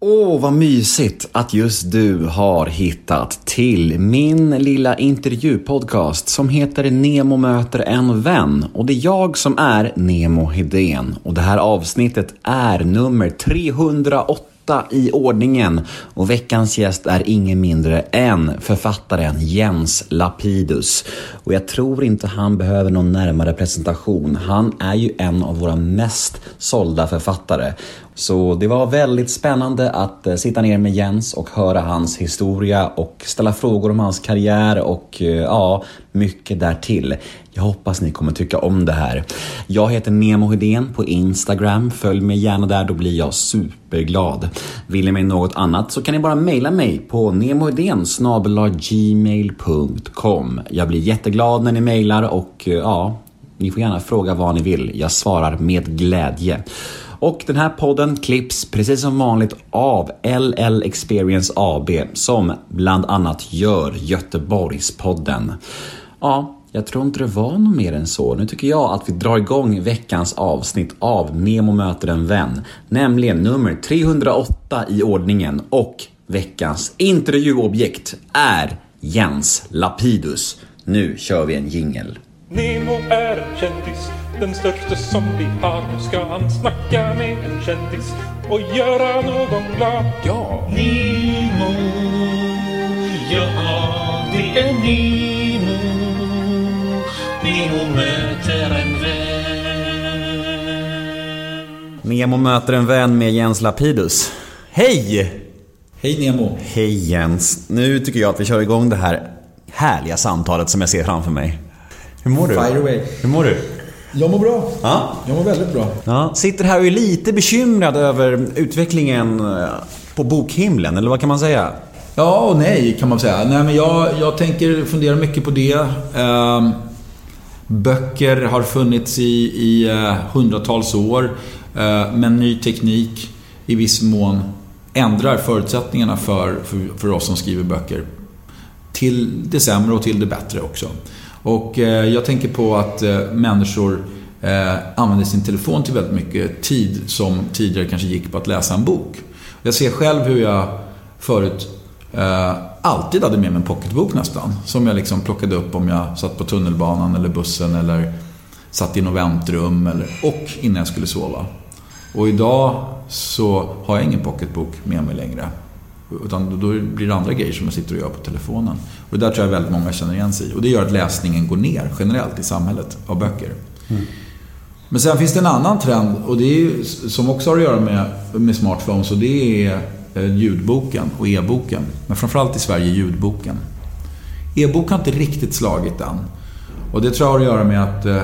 Åh, vad mysigt att just du har hittat till min lilla intervjupodcast som heter Nemo möter en vän. Och det är jag som är Nemo Hedén. Och det här avsnittet är nummer 308 i ordningen och veckans gäst är ingen mindre än författaren Jens Lapidus. Och jag tror inte han behöver någon närmare presentation. Han är ju en av våra mest sålda författare. Så det var väldigt spännande att eh, sitta ner med Jens och höra hans historia och ställa frågor om hans karriär och eh, ja, mycket därtill. Jag hoppas ni kommer tycka om det här. Jag heter Nemo Hedén på Instagram. Följ mig gärna där, då blir jag superglad. Vill ni mig något annat så kan ni bara mejla mig på nemohedén gmail.com. Jag blir jätteglad när ni mejlar och eh, ja, ni får gärna fråga vad ni vill. Jag svarar med glädje. Och den här podden klipps precis som vanligt av LL Experience AB som bland annat gör Göteborgspodden. Ja, jag tror inte det var något mer än så. Nu tycker jag att vi drar igång veckans avsnitt av Nemo möter en vän, nämligen nummer 308 i ordningen och veckans intervjuobjekt är Jens Lapidus. Nu kör vi en jingel. Nemo är en kändis, den största som vi har. Nu ska han snacka med en kändis och göra någon glad. Ja! Nemo, ja det är Nemo. Nemo möter en vän. Nemo möter en vän med Jens Lapidus. Hej! Hej Nemo. Hej Jens! Nu tycker jag att vi kör igång det här härliga samtalet som jag ser framför mig. Hur mår du? Fire away. Hur mår du? Jag mår bra. Ja. Jag mår väldigt bra. Ja, sitter här och är lite bekymrad över utvecklingen eh, på bokhimlen, eller vad kan man säga? Ja och nej kan man säga. Nej, men jag, jag tänker fundera mycket på det. Böcker har funnits i, i eh, hundratals år. Eh, men ny teknik i viss mån ändrar förutsättningarna för, för, för oss som skriver böcker. Till det sämre och till det bättre också. Och eh, jag tänker på att eh, människor eh, använder sin telefon till väldigt mycket tid som tidigare kanske gick på att läsa en bok. Jag ser själv hur jag förut eh, alltid hade med mig en pocketbok nästan. Som jag liksom plockade upp om jag satt på tunnelbanan eller bussen eller satt i något väntrum eller, och innan jag skulle sova. Och idag så har jag ingen pocketbok med mig längre. Utan då blir det andra grejer som jag sitter och gör på telefonen. Och det där tror jag väldigt många känner igen sig i. Och det gör att läsningen går ner generellt i samhället av böcker. Men sen finns det en annan trend och det är som också har att göra med, med smartphones och det är ljudboken och e-boken. Men framförallt i Sverige ljudboken. E-bok har inte riktigt slagit än. Och det tror jag har att göra med att eh,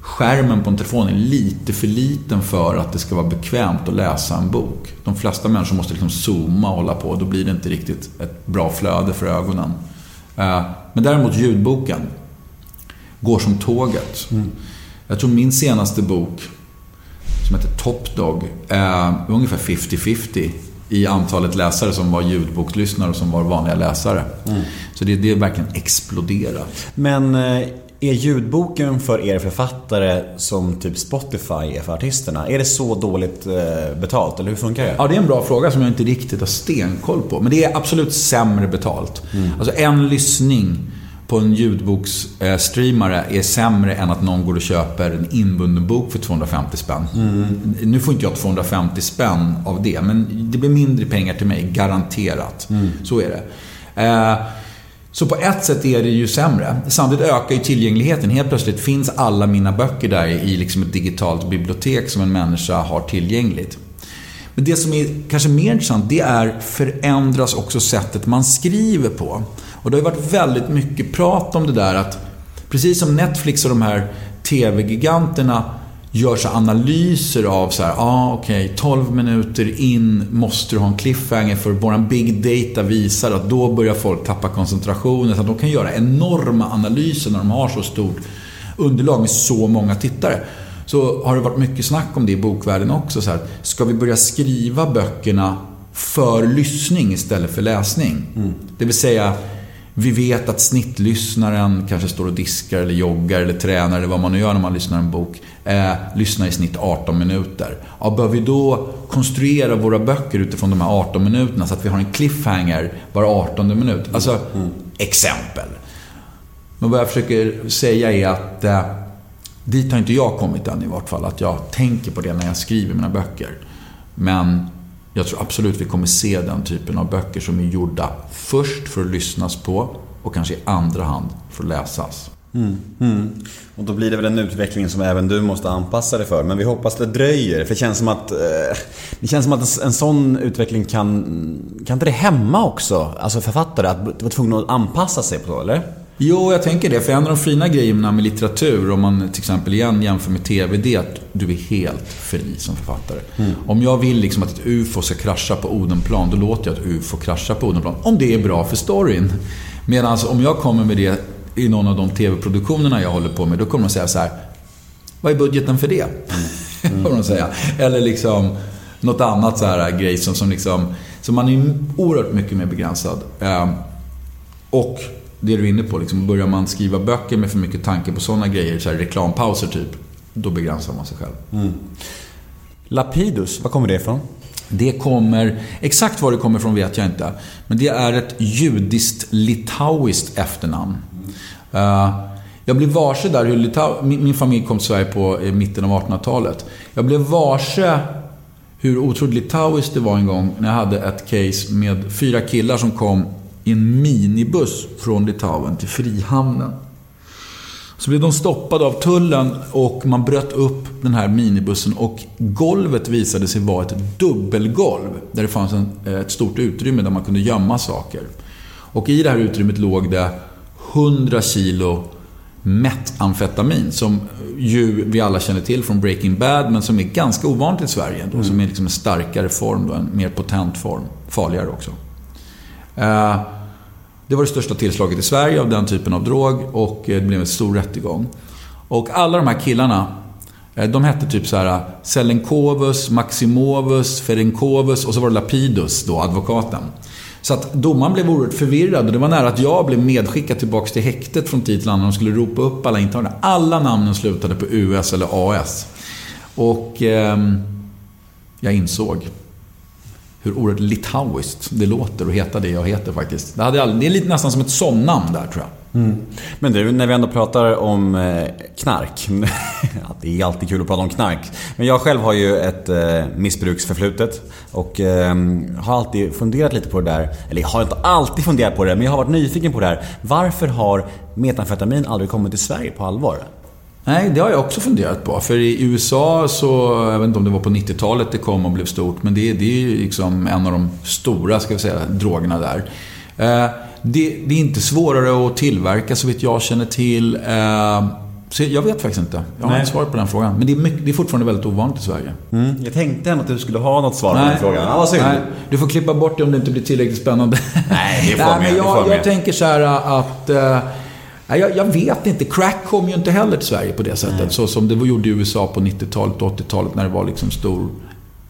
skärmen på en telefon är lite för liten för att det ska vara bekvämt att läsa en bok. De flesta människor måste liksom zooma och hålla på. Då blir det inte riktigt ett bra flöde för ögonen. Eh, Men däremot ljudboken går som tåget. Jag tror min senaste bok, som heter Top Dog, är ungefär 50-50 i antalet läsare som var ljudbokslyssnare och som var vanliga läsare. Så det, det är verkligen exploderat. Men eh, är ljudboken för er författare som typ Spotify är för artisterna? Är det så dåligt eh, betalt, eller hur funkar det? Ja, det är en bra fråga som jag inte riktigt har stenkoll på. Men det är absolut sämre betalt. Alltså en lyssning på en ljudboksstreamare är sämre än att någon går och köper en inbunden bok för 250 spänn. Nu får inte jag 250 spänn av det, men det blir mindre pengar till mig, garanterat. Så är det. Eh, Så på ett sätt är det ju sämre. Samtidigt ökar ju tillgängligheten. Helt plötsligt finns alla mina böcker där i liksom ett digitalt bibliotek som en människa har tillgängligt. Men det som är kanske mer intressant, det är förändras också sättet man skriver på. Och det har ju varit väldigt mycket prat om det där att precis som Netflix och de här TV-giganterna gör så analyser av så här, ja ah, okej, 12 minuter in måste du ha en cliffhanger för våran big data visar att då börjar folk tappa koncentrationen. Så att de kan göra enorma analyser när de har så stort underlag med så många tittare. Så har det varit mycket snack om det i bokvärlden också. Så här, ska vi börja skriva böckerna för lyssning istället för läsning? Det vill säga, vi vet att snittlyssnaren kanske står och diskar eller joggar eller tränar eller vad man nu gör när man lyssnar en bok. Eh, lyssnar i snitt 18 minuter. Ja, bör vi då konstruera våra böcker utifrån de här 18 minuterna så att vi har en cliffhanger var 18 minut? Alltså, mm. exempel. Men vad jag försöker säga är att eh, dit har inte jag kommit än i vart fall. Att jag tänker på det när jag skriver mina böcker. Men jag tror absolut vi kommer se den typen av böcker som är gjorda först för att lyssnas på och kanske i andra hand för att läsas. Mm, mm. Och då blir det väl en utveckling som även du måste anpassa dig för. Men vi hoppas det dröjer. För det känns som att, eh, det känns som att en, en sån utveckling kan... Kan inte det hämma också? Alltså författare, att vara tvungna att anpassa sig på det, eller? Jo, jag tänker det. För en av de fina grejerna med litteratur, om man till exempel igen jämför med TV, det är att du är helt fri som författare. Mm. Om jag vill liksom att ett UFO ska krascha på Odenplan, då låter jag ett UFO krascha på Odenplan. Om det är bra för storyn. Medan om jag kommer med det i någon av de TV-produktionerna jag håller på med, då kommer de säga så här. Vad är budgeten för det? Mm. Mm. de säga. Eller liksom något annat så här grej som, som liksom... Så man är oerhört mycket mer begränsad. Ehm, och det du är inne på, liksom, börjar man skriva böcker med för mycket tanke på sådana grejer, så här reklampauser typ, då begränsar man sig själv. Mm. Lapidus, var kommer det ifrån? Det kommer, exakt var det kommer ifrån vet jag inte. Men det är ett judiskt-litauiskt efternamn. Uh, jag blev varse där hur Litau min, min familj kom till Sverige på mitten av 1800-talet. Jag blev varse hur otroligt litauiskt det var en gång när jag hade ett case med fyra killar som kom i en minibuss från Litauen till Frihamnen. Så blev de stoppade av tullen och man bröt upp den här minibussen och golvet visade sig vara ett dubbelgolv. Där det fanns en, ett stort utrymme där man kunde gömma saker. Och i det här utrymmet låg det 100 kilo metamfetamin som ju vi alla känner till från Breaking Bad men som är ganska ovanligt i Sverige. Då, mm. Som är liksom en starkare form, då, en mer potent form. Farligare också. Eh, det var det största tillslaget i Sverige av den typen av drog och eh, det blev en stor rättegång. Och alla de här killarna, eh, de hette typ så här Selenkovus, Maximovus, Ferenkovus och så var det Lapidus, då advokaten. Så att domaren blev oerhört förvirrad och det var nära att jag blev medskickad tillbaka till häktet från tid till annan och skulle ropa upp alla intagna. Alla namnen slutade på US eller AS. Och eh, jag insåg hur oerhört litauiskt det låter att heta det jag heter faktiskt. Det, hade det är lite nästan som ett somnamn där tror jag. Mm. Men du, när vi ändå pratar om eh, knark. det är alltid kul att prata om knark. Men jag själv har ju ett eh, missbruksförflutet. Och ehm, har alltid funderat lite på det där. Eller jag har inte alltid funderat på det, men jag har varit nyfiken på det här. Varför har metamfetamin aldrig kommit till Sverige på allvar? Nej, det har jag också funderat på. För i USA så, jag vet inte om det var på 90-talet det kom och blev stort, men det, det är ju liksom en av de stora, ska vi säga, drogerna där. Eh, det, det, är inte svårare att tillverka så vitt jag känner till. Eh, så jag vet faktiskt inte. Jag har Nej. inte svar på den frågan. Men det är, mycket, det är fortfarande väldigt ovanligt i Sverige. Mm, jag tänkte ändå att du skulle ha något svar på den frågan. Ja, Nej, du får klippa bort det om det inte blir tillräckligt spännande. Nej, det får Nej, men jag, jag tänker så här att eh, jag, jag, vet inte. Crack kom ju inte heller till Sverige på det sättet. Nej. Så som det gjorde i USA på 90-talet och 80-talet när det var liksom stor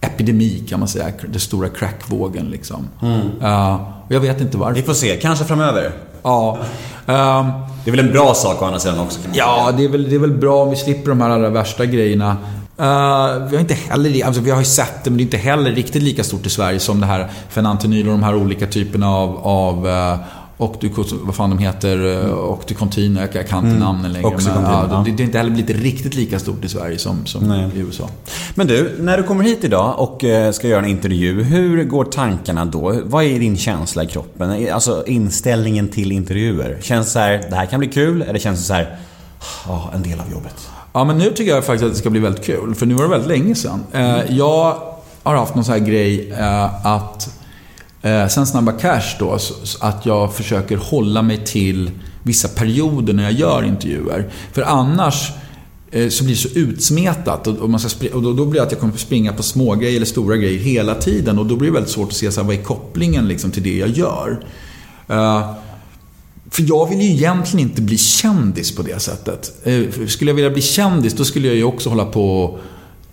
epidemi kan man säga. Den stora crackvågen liksom. Mm. Uh, jag vet inte varför. Vi får se. Kanske framöver. Ja. Um, det är väl en bra sak å andra sidan också? Ja, det är, väl, det är väl bra om vi slipper de här allra värsta grejerna. Uh, vi har inte heller, alltså vi har ju sett det, men det är inte heller riktigt lika stort i Sverige som det här fenantinyl och de här olika typerna av, av uh, och du, vad fan de heter, mm. och du Contino, jag, jag kan inte mm. namnen längre. men, ja, det, det är inte heller blivit riktigt lika stort i Sverige som, som i USA. Men du, när du kommer hit idag och eh, ska göra en intervju, hur går tankarna då? Vad är din känsla i kroppen? Alltså inställningen till intervjuer. Känns det så här, det här kan bli kul? Eller känns det så här, oh, en del av jobbet? Ja, men nu tycker jag faktiskt att det ska bli väldigt kul. För nu var det väldigt länge sedan. Mm. Jag har haft någon sån här grej eh, att Eh, sen Snabba Cash då, så, att jag försöker hålla mig till vissa perioder när jag gör intervjuer. För annars eh, så blir det så utsmetat och, man ska och då, då, blir det att jag kommer springa på små grejer eller stora grejer hela tiden och då blir det väldigt svårt att se så här, vad är kopplingen liksom, till det jag gör. Eh, för jag vill ju egentligen inte bli kändis på det sättet. Eh, skulle jag vilja bli kändis då skulle jag ju också hålla på och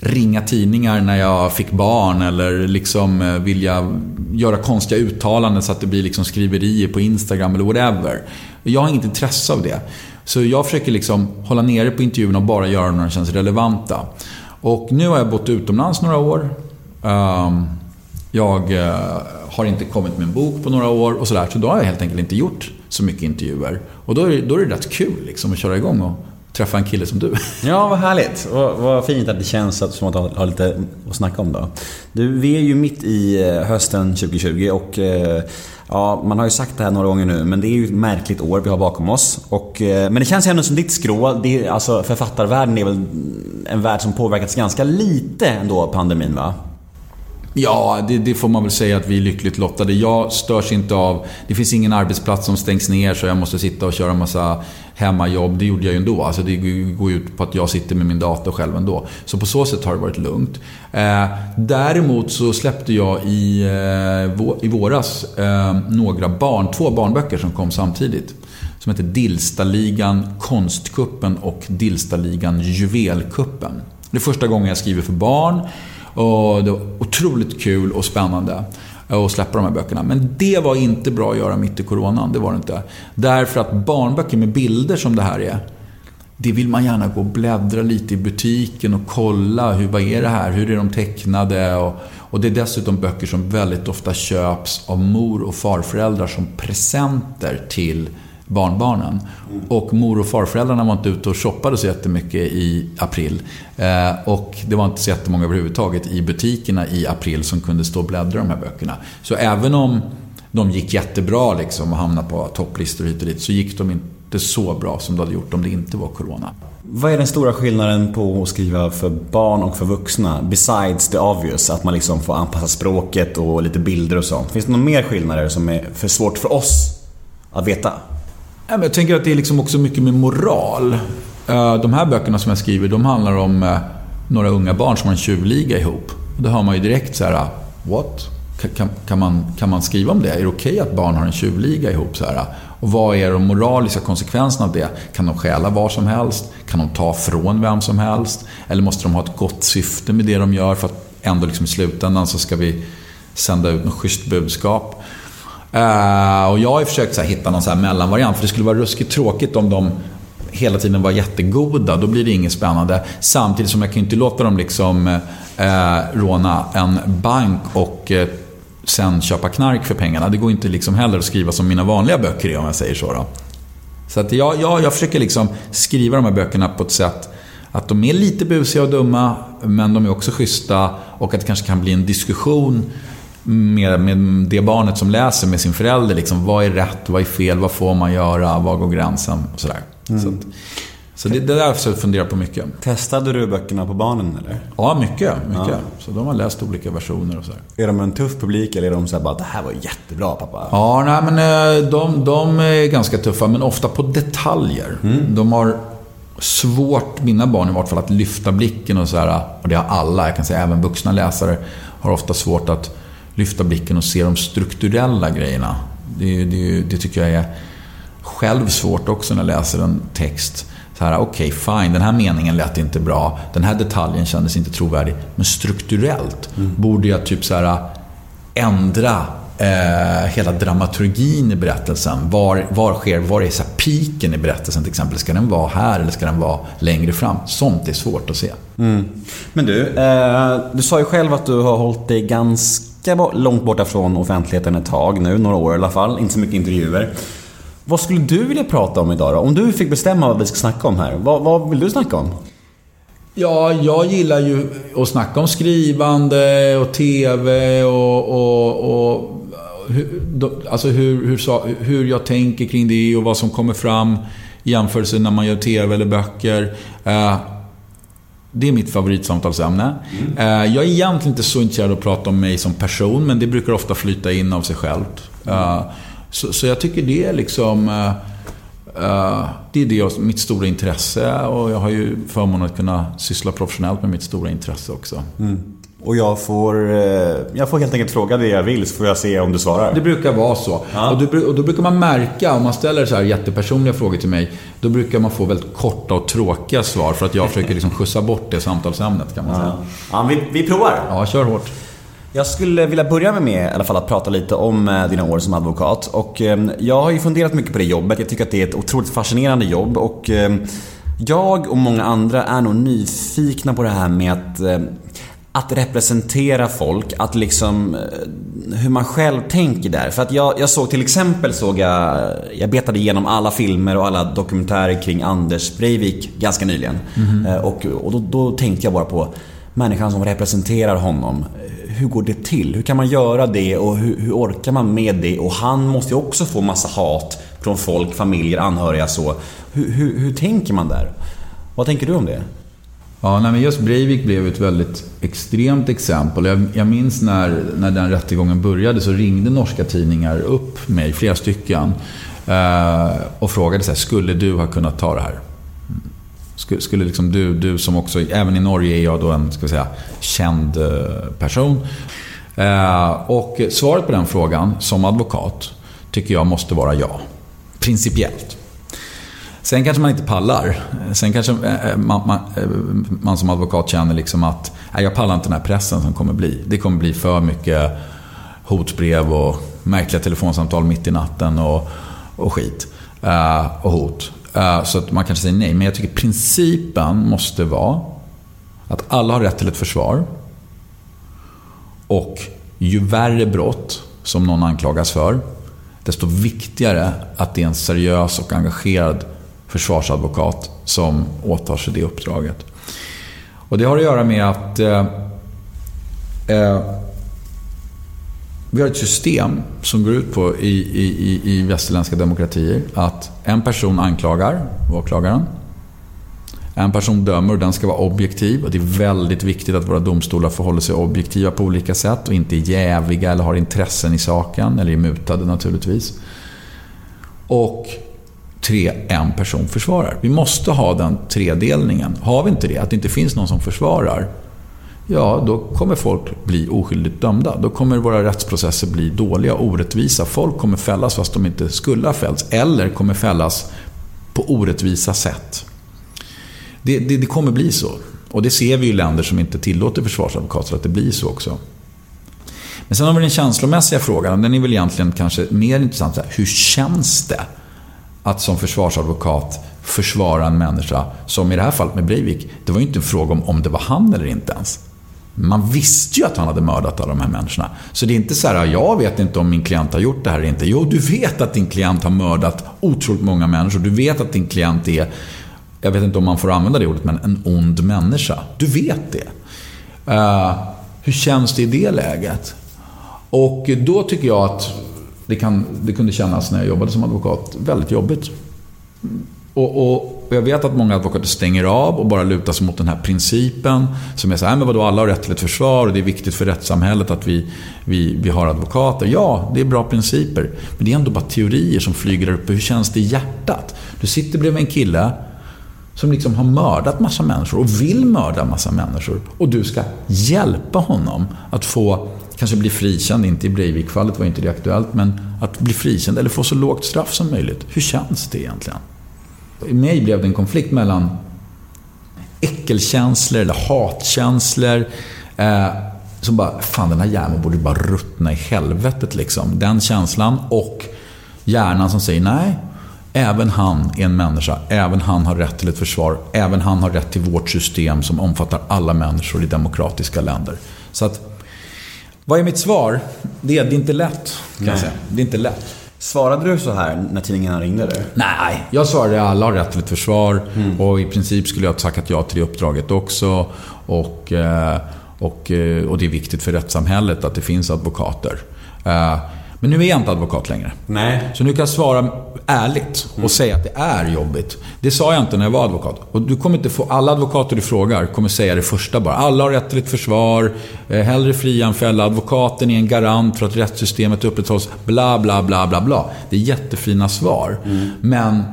ringa tidningar när jag fick barn eller liksom eh, vilja göra konstiga uttalanden så att det blir liksom skriverier på Instagram eller whatever. Jag har inget intresse av det. Så jag försöker liksom hålla nere på intervjuerna och bara göra när de känns relevanta. Och nu har jag bott utomlands några år. Ehm, jag eh, har inte kommit med en bok på några år och sådär. Så då har jag helt enkelt inte gjort så mycket intervjuer. Och då är det, då är det rätt kul liksom att köra igång och träffa en kille som du. Ja, vad härligt. Vad, vad fint att det känns som att ha, ha lite att snacka om då. Du, vi är ju mitt i eh, hösten 2020 och eh, ja, man har ju sagt det här några gånger nu, men det är ju ett märkligt år vi har bakom oss. Och, eh, men det känns ändå som ditt skrå, det, alltså författarvärlden är väl en värld som påverkats ganska lite ändå av pandemin va? Ja, det, det, får man väl säga att vi är lyckligt lottade. Jag störs inte av... Det finns ingen arbetsplats som stängs ner så jag måste sitta och köra massa hemmajobb. Det gjorde jag ju ändå. Alltså det går ju ut på att jag sitter med min dator själv ändå. Så på så sätt har det varit lugnt. Eh, däremot så släppte jag i, eh, i våras eh, några barn, två barnböcker som kom samtidigt. Som heter Dillstaligan Konstkuppen och Dillstaligan Juvelkuppen. Det är första gången jag skriver för barn. Och det var otroligt kul och spännande att släppa de här böckerna. Men det var inte bra att göra mitt i coronan, det var det inte. Därför att barnböcker med bilder som det här är, det vill man gärna gå och bläddra lite i butiken och kolla. Hur, vad är det här? Hur är de tecknade? Och, och det är dessutom böcker som väldigt ofta köps av mor och farföräldrar som presenter till barnbarnen. Och mor och farföräldrarna var inte ute och shoppade så jättemycket i april. Eh, och det var inte så jättemånga överhuvudtaget i butikerna i april som kunde stå och bläddra de här böckerna. Så även om de gick jättebra liksom och hamnade på topplistor hit och dit så gick de inte så bra som de hade gjort om det inte var Corona. Vad är den stora skillnaden på att skriva för barn och för vuxna? Besides the obvious, att man liksom får anpassa språket och lite bilder och sånt. Finns det några mer skillnader som är för svårt för oss att veta? Jag tänker att det är liksom också mycket med moral. Eh, de här böckerna som jag skriver, de handlar om eh, några unga barn som har en tjuvliga ihop. Och då hör man ju direkt så här, ah, what? Kan, kan, man, kan man skriva om det? Är det okej okay att barn har en tjuvliga ihop? Så här? Och vad är de moraliska konsekvenserna av det? Kan de stjäla var som helst? Kan de ta från vem som helst? Eller måste de ha ett gott syfte med det de gör för att ändå liksom i slutändan så ska vi sända ut något schysst budskap? Uh, och jag har ju försökt så här, hitta någon så här mellanvariant, för det skulle vara ruskigt tråkigt om de hela tiden var jättegoda. Då blir det inget spännande. Samtidigt som jag kan ju inte låta dem liksom uh, råna en bank och uh, sen köpa knark för pengarna. Det går inte liksom heller att skriva som mina vanliga böcker är, om jag säger så. Då. Så att jag, jag, jag försöker liksom skriva de här böckerna på ett sätt att de är lite busiga och dumma, men de är också schyssta och att det kanske kan bli en diskussion med, med det barnet som läser med sin förälder. Liksom, vad är rätt? Vad är fel? Vad får man göra? Var går gränsen? Och sådär. Mm. Så, så det, det där har jag funderat på mycket. Testade du böckerna på barnen eller? Ja, mycket. mycket. Ja. Så de har läst olika versioner och sådär. Är de en tuff publik eller är de såhär bara det här var jättebra pappa? Ja, nej men eh, de, de är ganska tuffa men ofta på detaljer. Mm. De har svårt, mina barn i vart fall, att lyfta blicken och sådär. Och det har alla, jag kan säga även vuxna läsare har ofta svårt att lyfta blicken och se de strukturella grejerna. Det, det, det tycker jag är själv svårt också när jag läser en text. okej, okay, fine, den här meningen lät inte bra. Den här detaljen kändes inte trovärdig. Men strukturellt mm. borde jag typ så här äh, ändra eh, hela dramaturgin i berättelsen. Var, var sker, var är så piken i berättelsen till exempel? Ska den vara här eller ska den vara längre fram? Sånt är svårt att se. Mm. Men du, eh, du sa ju själv att du har hållit dig ganska ganska långt borta från offentligheten ett tag nu, några år i alla fall. Inte så mycket intervjuer. Vad skulle du vilja prata om idag då? Om du fick bestämma vad vi ska snacka om här, vad, vad vill du snacka om? Ja, jag gillar ju att snacka om skrivande och TV och, och, och hur, alltså hur, hur, hur jag tänker kring det och vad som kommer fram i jämförelse när man gör TV eller böcker. Eh, det är mitt favoritsamtalsämne. Mm. Jag är egentligen inte så intresserad av att prata om mig som person, men det brukar ofta flyta in av sig självt. Mm. Så, så, jag tycker det är liksom... Eh, det är det, mitt stora intresse och jag har ju förmånen att kunna syssla professionellt med mitt stora intresse också. Mm. Och jag får, eh, jag får helt enkelt fråga det jag vill så får jag se om du svarar. Det brukar vara så. Ja. Och, då, och, då, brukar man märka, om man ställer så här jättepersonliga frågor till mig, då brukar man få väldigt korta och tråkiga svar för att jag försöker liksom skjutsa bort det samtalsämnet kan man säga. Ja, vi, vi provar. Ja, kör hårt. Jag skulle vilja börja med i alla fall att prata lite om eh, dina år som advokat. Och eh, jag har ju funderat mycket på det jobbet. Jag tycker att det är ett otroligt fascinerande jobb. Och eh, jag och många andra är nog nyfikna på det här med att att representera folk, att liksom hur man själv tänker där. För att jag, jag såg till exempel, såg jag, jag betade igenom alla filmer och alla dokumentärer kring Anders Breivik ganska nyligen. Mm. Och, och då, då tänkte jag bara på människan som representerar honom hur går det till? Hur kan man göra det och hur, hur, orkar man med det? Och han måste ju också få massa hat från folk, familjer, anhöriga så. Hur, hur, hur tänker man där? Vad tänker du om det? Ja, nej, men just Breivik blev ett väldigt extremt exempel. Jag, jag minns när, när den rättegången började så ringde norska tidningar upp mig, flera stycken, eh, och frågade så här, skulle du ha kunnat ta det här? Skulle, skulle liksom du, du som också, även i Norge är jag då en ska vi säga, känd eh, person. Eh, och svaret på den frågan som advokat tycker jag måste vara ja. Principiellt. Sen kanske man inte pallar. Sen kanske eh, eh, man, man, eh, man som advokat känner liksom att nej, jag pallar inte den här pressen som kommer bli. Det kommer bli för mycket hotbrev och märkliga telefonsamtal mitt i natten och, och skit. och hot. Uh, så att man kanske säger nej. Men jag tycker principen måste vara att alla har rätt till ett försvar. Och ju värre brott som någon anklagas för, desto viktigare att det är en seriös och engagerad försvarsadvokat som åtar sig det uppdraget. Och det har att göra med att eh, eh, vi har ett system som går ut på i, i, i västerländska demokratier att en person anklagar, åklagaren. En person dömer och den ska vara objektiv. Och det är väldigt viktigt att våra domstolar förhåller sig objektiva på olika sätt och inte är jäviga eller har intressen i saken, eller är mutade naturligtvis. Och tre, en person försvarar. Vi måste ha den tredelningen. Har vi inte det, att det inte finns någon som försvarar, ja, då kommer folk bli oskyldigt dömda. Då kommer våra rättsprocesser bli dåliga och orättvisa. Folk kommer fällas fast de inte skulle ha fällts. Eller kommer fällas på orättvisa sätt. Det, det, det kommer bli så. Och det ser vi i länder som inte tillåter försvarsadvokater att det blir så också. Men sen har vi den känslomässiga frågan. Den är väl egentligen kanske mer intressant. Hur känns det att som försvarsadvokat försvara en människa som i det här fallet med Breivik. Det var ju inte en fråga om om det var han eller inte ens. Man visste ju att han hade mördat alla de här människorna. Så det är inte så här, jag vet inte om min klient har gjort det här eller inte. Jo, du vet att din klient har mördat otroligt många människor. Du vet att din klient är, jag vet inte om man får använda det ordet, men en ond människa. Du vet det. Uh, hur känns det i det läget? Och då tycker jag att det, kan, det kunde kännas när jag jobbade som advokat väldigt jobbigt. Och, och, jag vet att många advokater stänger av och bara lutar sig mot den här principen. Som är så här, men vadå, alla har rätt till ett försvar och det är viktigt för rättssamhället att vi, vi, vi har advokater. Ja, det är bra principer. Men det är ändå bara teorier som flyger där uppe. Hur känns det i hjärtat? Du sitter bredvid en kille som liksom har mördat massa människor och vill mörda massa människor. Och du ska hjälpa honom att få, kanske bli frikänd, inte i Breivik-fallet var inte det aktuellt, men att bli frikänd eller få så lågt straff som möjligt. Hur känns det egentligen? I mig blev det en konflikt mellan äckelkänslor eller hatkänslor. Eh, som bara, fan den här hjärnan borde bara ruttna i helvetet liksom. Den känslan och hjärnan som säger nej. Även han är en människa. Även han har rätt till ett försvar. Även han har rätt till vårt system som omfattar alla människor i demokratiska länder. Så att, vad är mitt svar? Det är, det är inte lätt. Kan jag säga. Det är inte lätt. Svarade du så här när tidningarna ringde dig? Nej, jag svarade att alla har rätt till ett försvar. Mm. Och i princip skulle jag ha tackat ja till det uppdraget också. Och, eh, och, eh, och det är viktigt för rättssamhället att det finns advokater. Men nu är jag inte advokat längre. Nej. Så nu kan jag svara ärligt och mm. säga att det är jobbigt. Det sa jag inte när jag var advokat. Och du kommer inte få, alla advokater du frågar kommer säga det första bara. Alla har rätt till ett försvar. Eh, hellre fria än fälla. Advokaten är en garant för att rättssystemet upprätthålls. Bla, bla, bla, bla, bla. Det är jättefina svar. Mm. Men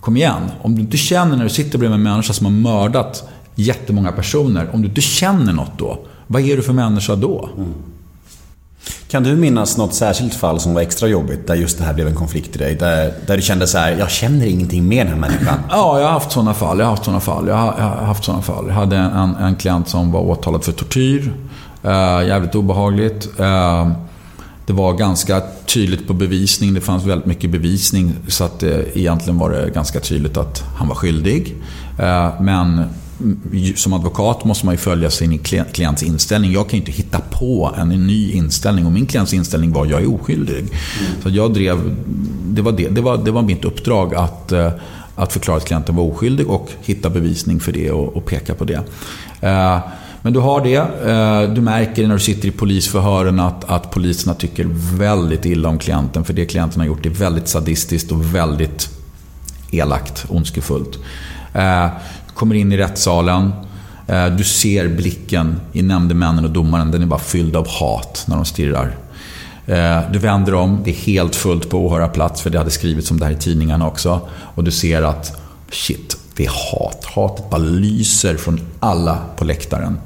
kom igen. Om du inte känner när du sitter bredvid en människa som har mördat jättemånga personer. Om du inte känner något då. Vad är du för människa då? Mm. Kan du minnas något särskilt fall som var extra jobbigt, där just det här blev en konflikt i dig? Där, där du kände så här, jag känner ingenting med den här människan. Ja, jag har haft sådana fall. Jag har haft sådana fall. Jag har, jag har haft sådana fall. Jag hade en, en klient som var åtalad för tortyr. Uh, jävligt obehagligt. Uh, det var ganska tydligt på bevisning. Det fanns väldigt mycket bevisning. Så att eh, egentligen var det ganska tydligt att han var skyldig. Eh, men som advokat måste man ju följa sin klient- klients inställning. Jag kan ju inte hitta på en ny inställning. Och min klients inställning var jag är oskyldig. Så jag drev... Det var, det, det, var, det var mitt uppdrag att, eh, att förklara att klienten var oskyldig och hitta bevisning för det och, och peka på det. Eh, Men du har det. Eh, Du märker när du sitter i polisförhören att, att poliserna tycker väldigt illa om klienten. För det klienten har gjort är väldigt sadistiskt och väldigt elakt, ondskefullt. Kommer in i rättssalen. Eh, du ser blicken i nämndemännen och domaren. Den är bara fylld av hat när de stirrar. Eh, du vänder om, det är helt fullt på åhörarplats för det hade skrivits om det här i tidningarna också. Och du ser att shit, det är hat. Hatet bara lyser från alla på läktaren.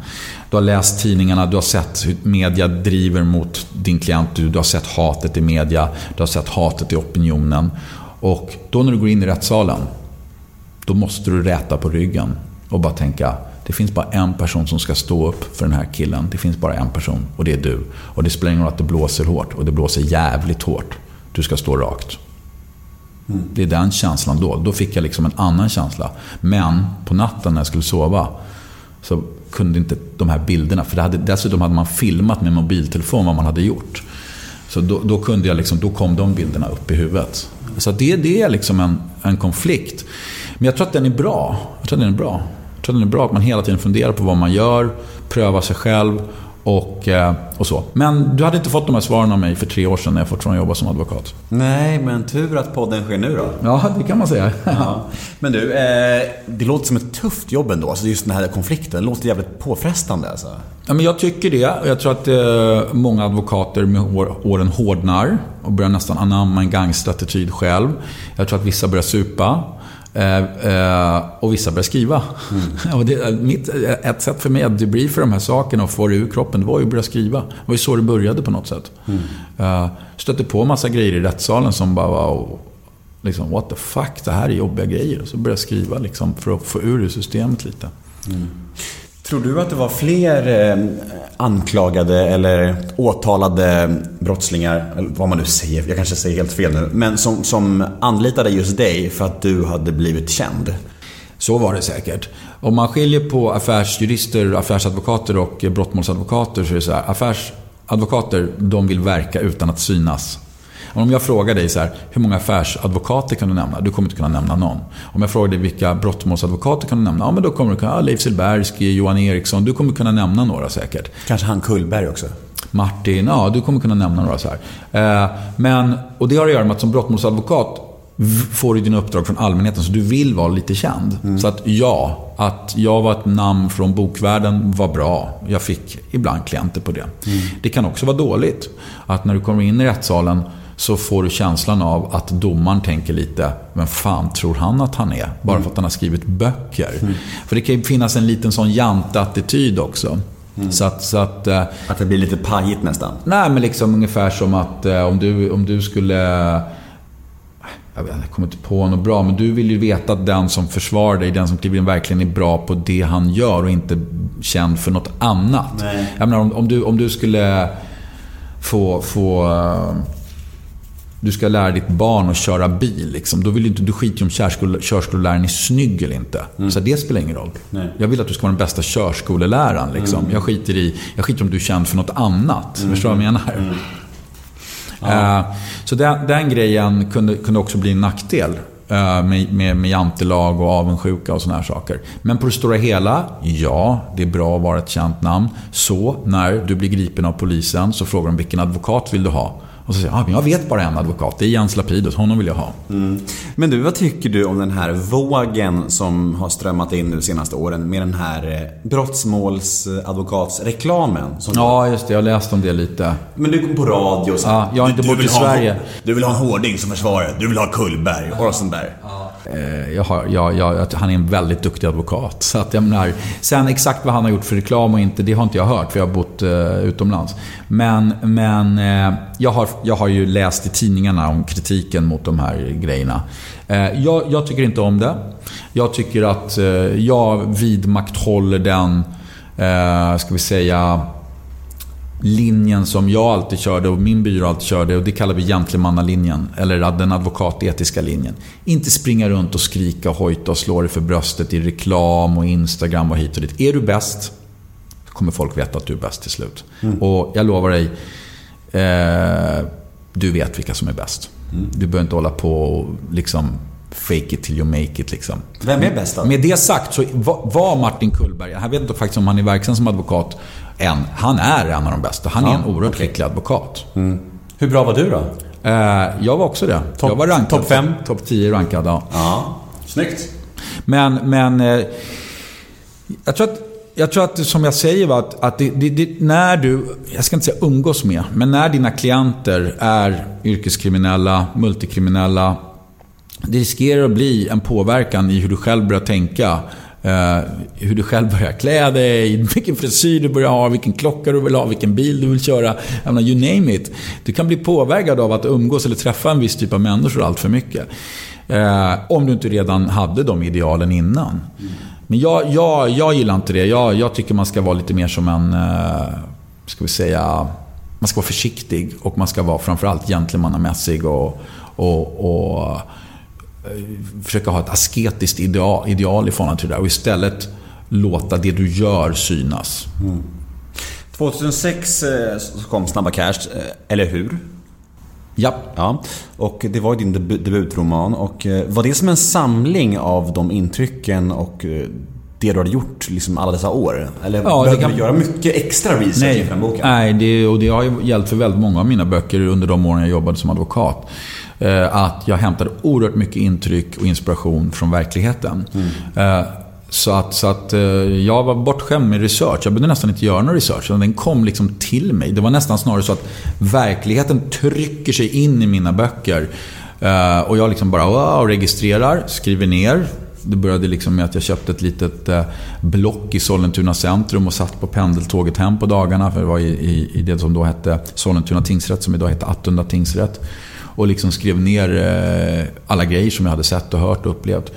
Du har läst tidningarna, du har sett hur media driver mot din klient. Du, du har sett hatet i media, du har sett hatet i opinionen. Och då när du går in i rättssalen, då måste du räta på ryggen och bara tänka det finns bara en person som ska stå upp för den här killen. Det finns bara en person och det är du. Och det spelar ingen roll att det blåser hårt och det blåser jävligt hårt. Du ska stå rakt. Det är den känslan då. Då fick jag liksom en annan känsla. Men på natten när jag skulle sova så kunde inte de här bilderna, för det hade, dessutom hade man filmat med mobiltelefon vad man hade gjort. Så då, då kunde jag liksom, då kom de bilderna upp i huvudet. Så det, det är liksom en, en konflikt. Men jag tror att den är bra. Jag tror att den är bra. Jag tror att den är bra att man hela tiden funderar på vad man gör, prövar sig själv och, eh, och så. Men du hade inte fått de här svaren av mig för tre år sedan när jag fortfarande jobbar som advokat. Nej, men tur att podden sker nu då. Ja, det kan man säga. Ja. Men du, eh, det låter som ett tufft jobb ändå. Alltså just den här konflikten. Det låter jävligt påfrestande alltså. Ja, men jag tycker det. Jag tror att eh, många advokater med år, åren hårdnar och börjar nästan anamma en gangsterattityd själv. Jag tror att vissa börjar supa. Eh, eh, och vissa börjar skriva. och det, mitt, ett sätt för mig att debriefa de här sakerna och få det ur kroppen, det var ju att börja skriva. Det var ju så det började på något sätt. Eh, stötte på massa grejer i rättssalen som bara var liksom, what the fuck, det här är jobbiga grejer. Och så började jag skriva liksom, för att få ur det systemet lite. Tror du att det var fler eh, anklagade eller åtalade brottslingar, eller vad man nu säger, jag kanske säger helt fel nu, men som, som anlitade just dig för att du hade blivit känd? Så var det säkert. Om man skiljer på affärsjurister, affärsadvokater och brottmålsadvokater så är det så här. Affärsadvokater, de vill verka utan att synas. Om jag frågar dig så här, hur många affärsadvokater kan du nämna? Du kommer inte kunna nämna någon. Om jag frågar dig vilka brottmålsadvokater kan du nämna? Ja, men då kommer du kunna, ja, Leif Silbersky, Johan Eriksson. Du kommer kunna nämna några säkert. Kanske han Kullberg också? Martin, ja du kommer kunna nämna några så här. Eh, men, och det har att göra med att som brottmålsadvokat får du dina uppdrag från allmänheten, så du vill vara lite känd. Så att ja, att jag var ett namn från bokvärlden var bra. Jag fick ibland klienter på det. Det kan också vara dåligt. Att när du kommer in i rättssalen så får du känslan av att domaren tänker lite, vem fan tror han att han är? Bara för att han har skrivit böcker. För det kan ju finnas en liten sån jante-attityd också. Så att, så att eh, Att det blir lite pajigt nästan? Nej, men liksom ungefär som att eh, om, du, om du skulle... Jag, vet, jag kommer inte på något bra, men du vill ju veta att den som försvarar dig, den som kliver in, verkligen är bra på det han gör och inte känd för något annat. Nej. Jag menar, om, om, du, om du skulle få... få eh, du ska lära ditt barn att köra bil. Liksom. Då vill du, inte, du skiter ju om körskole, körskoleläraren är snygg eller inte. Så det spelar ingen roll. Nej. Jag vill att du ska vara den bästa körskoleläraren. Liksom. Jag, skiter i, jag skiter om du är känd för något annat. Förstår du vad jag menar? Eh, så den, den grejen kunde, kunde också bli en nackdel. eh, Med, med, med jantelag och avundsjuka och såna här saker. Men på det stora hela, ja, det är bra att vara ett känt namn. Så, när du blir gripen av polisen så frågar de vilken advokat vill du ha? Och så säger jag, ah, jag vet bara en advokat. Det är Jens Lapidus, honom vill jag ha. Men du, vad tycker du om den här vågen som har strömmat in nu de senaste åren med den här eh, brottmålsadvokatsreklamen? Som Ja, just det. Jag har läst om det lite. Men du kom på radio och så. Ja, jag har inte bott i vill ha Sverige. Du vill ha en hårding som försvarare. Du vill ha Kullberg och sånt där. Eh, jag har, jag, jag, han är en väldigt duktig advokat. Så att jag menar, sen exakt vad han har gjort för reklam och inte, det har inte jag hört för jag har bott eh, utomlands. Men, men eh, jag, har, jag har ju läst i tidningarna om kritiken mot de här grejerna. Eh, jag, jag tycker inte om det. Jag tycker att eh, jag vidmakthåller den, eh, ska vi säga, linjen som jag alltid körde och min byrå alltid körde och det kallar vi gentlemannalinjen. Eller den advokatetiska linjen. Inte springa runt och skrika och hojta och slå dig för bröstet i reklam och Instagram och hit och dit. Är du bäst kommer folk veta att du är bäst till slut. Och jag lovar dig, eh, du vet vilka som är bäst. Du behöver inte hålla på och liksom fake it till you make it. Liksom. Vem är bäst då? Med det sagt så va- var Martin Kullberg, jag vet inte faktiskt om han är verksam som advokat än. Han är en av de bästa. Han är Ja, en oerhört okej. skicklig advokat. Hur bra var du då? Eh, jag var också det. Topp- jag var rankad. topp fem? Topp 10 rankad, ja. Ja, snyggt. Men, men eh, jag, tror att, jag tror att, som jag säger, va, att, att det, det, det, när du, jag ska inte säga umgås med, men när dina klienter är yrkeskriminella, multikriminella, det riskerar att bli en påverkan i hur du själv börjar tänka. Uh, hur du själv börjar klä dig, vilken frisyr du börjar ha, vilken klocka du vill ha, vilken bil du vill köra. Menar, you name it. Du kan bli påverkad av att umgås eller träffa en viss typ av människor allt för mycket. Uh, om du inte redan hade de idealen innan. Men jag, jag, jag gillar inte det. Jag, jag tycker man ska vara lite mer som en, uh, ska vi säga, man ska vara försiktig och man ska vara framförallt gentlemannamässig och, och, och försöka ha ett asketiskt ideal, ideal i förhållande till det där och istället låta det du gör synas. 2006 eh, så kom Snabba Cash, eh, eller hur? Ja. Ja, och det var din debu- debutroman. Och eh, var det som en samling av de intrycken och eh, det du hade gjort liksom alla dessa år? Eller Ja, behövde kan- du göra mycket extra research Nej, inför den boken? nej det, och det har ju gällt för väldigt många av mina böcker under de åren jag jobbade som advokat. Eh, Att jag hämtade oerhört mycket intryck och inspiration från verkligheten. Eh, Så att, så att eh, jag var bortskämd med research. Jag behövde nästan inte göra någon research. Den kom liksom till mig. Det var nästan snarare så att verkligheten trycker sig in i mina böcker. Och jag liksom bara wow, registrerar, skriver ner. Det började liksom med att jag köpte ett litet block i Sollentuna centrum och satt på pendeltåget hem på dagarna. För det var i, i, i det som då hette Sollentuna tingsrätt, som idag heter Attunda tingsrätt. Och liksom skrev ner eh, alla grejer som jag hade sett och hört och upplevt.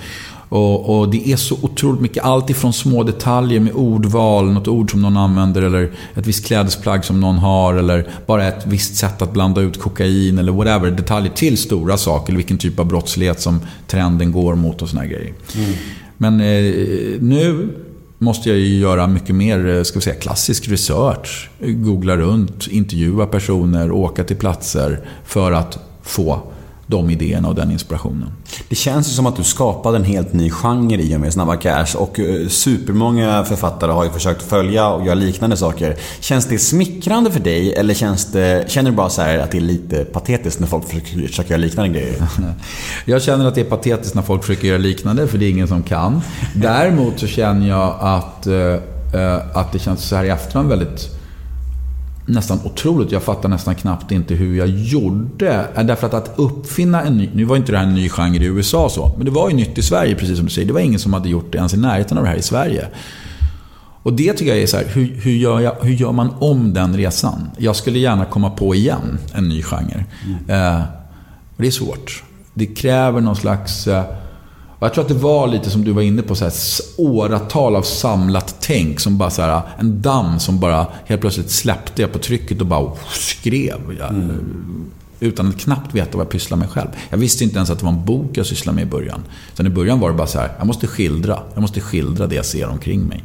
Och, och det är så otroligt mycket. Allt ifrån små detaljer med ordval, något ord som någon använder eller ett visst klädesplagg som någon har eller bara ett visst sätt att blanda ut kokain eller whatever. Detaljer till stora saker, eller vilken typ av brottslighet som trenden går mot och såna grejer. grejer. Men eh, nu måste jag ju göra mycket mer eh, ska vi säga, klassisk research. Googla runt, intervjua personer, åka till platser för att få de idéerna och den inspirationen. Det känns ju som att du skapade en helt ny genre i och med Snabba Cash och eh, supermånga författare har ju försökt följa och göra liknande saker. Känns det smickrande för dig eller känns det, känner du bara så här att det är lite patetiskt när folk försöker, försöker göra liknande grejer? Jag känner att det är patetiskt när folk försöker göra liknande, för det är ingen som kan. Däremot så känner jag att, eh, eh, att det känns så här i efterhand väldigt nästan otroligt. Jag fattar nästan knappt inte hur jag gjorde. Därför att att uppfinna en ny... Nu var inte det här en ny genre i USA så. Men det var ju nytt i Sverige, precis som du säger. Det var ingen som hade gjort det ens i närheten av det här i Sverige. Och det tycker jag är så här, hur, hur, gör jag, hur gör man om den resan? Jag skulle gärna komma på igen en ny genre. Eh, och det är svårt. Det kräver någon slags... Eh, jag tror att det var lite som du var inne på, så här, åratal av samlat tänk. Som bara så här, en damm som bara helt plötsligt släppte jag på trycket och bara skrev. Jag, Utan att knappt veta vad jag pysslade med själv. Jag visste inte ens att det var en bok jag sysslade med i början. Sen i början var det bara så här, jag måste skildra. Jag måste skildra det jag ser omkring mig.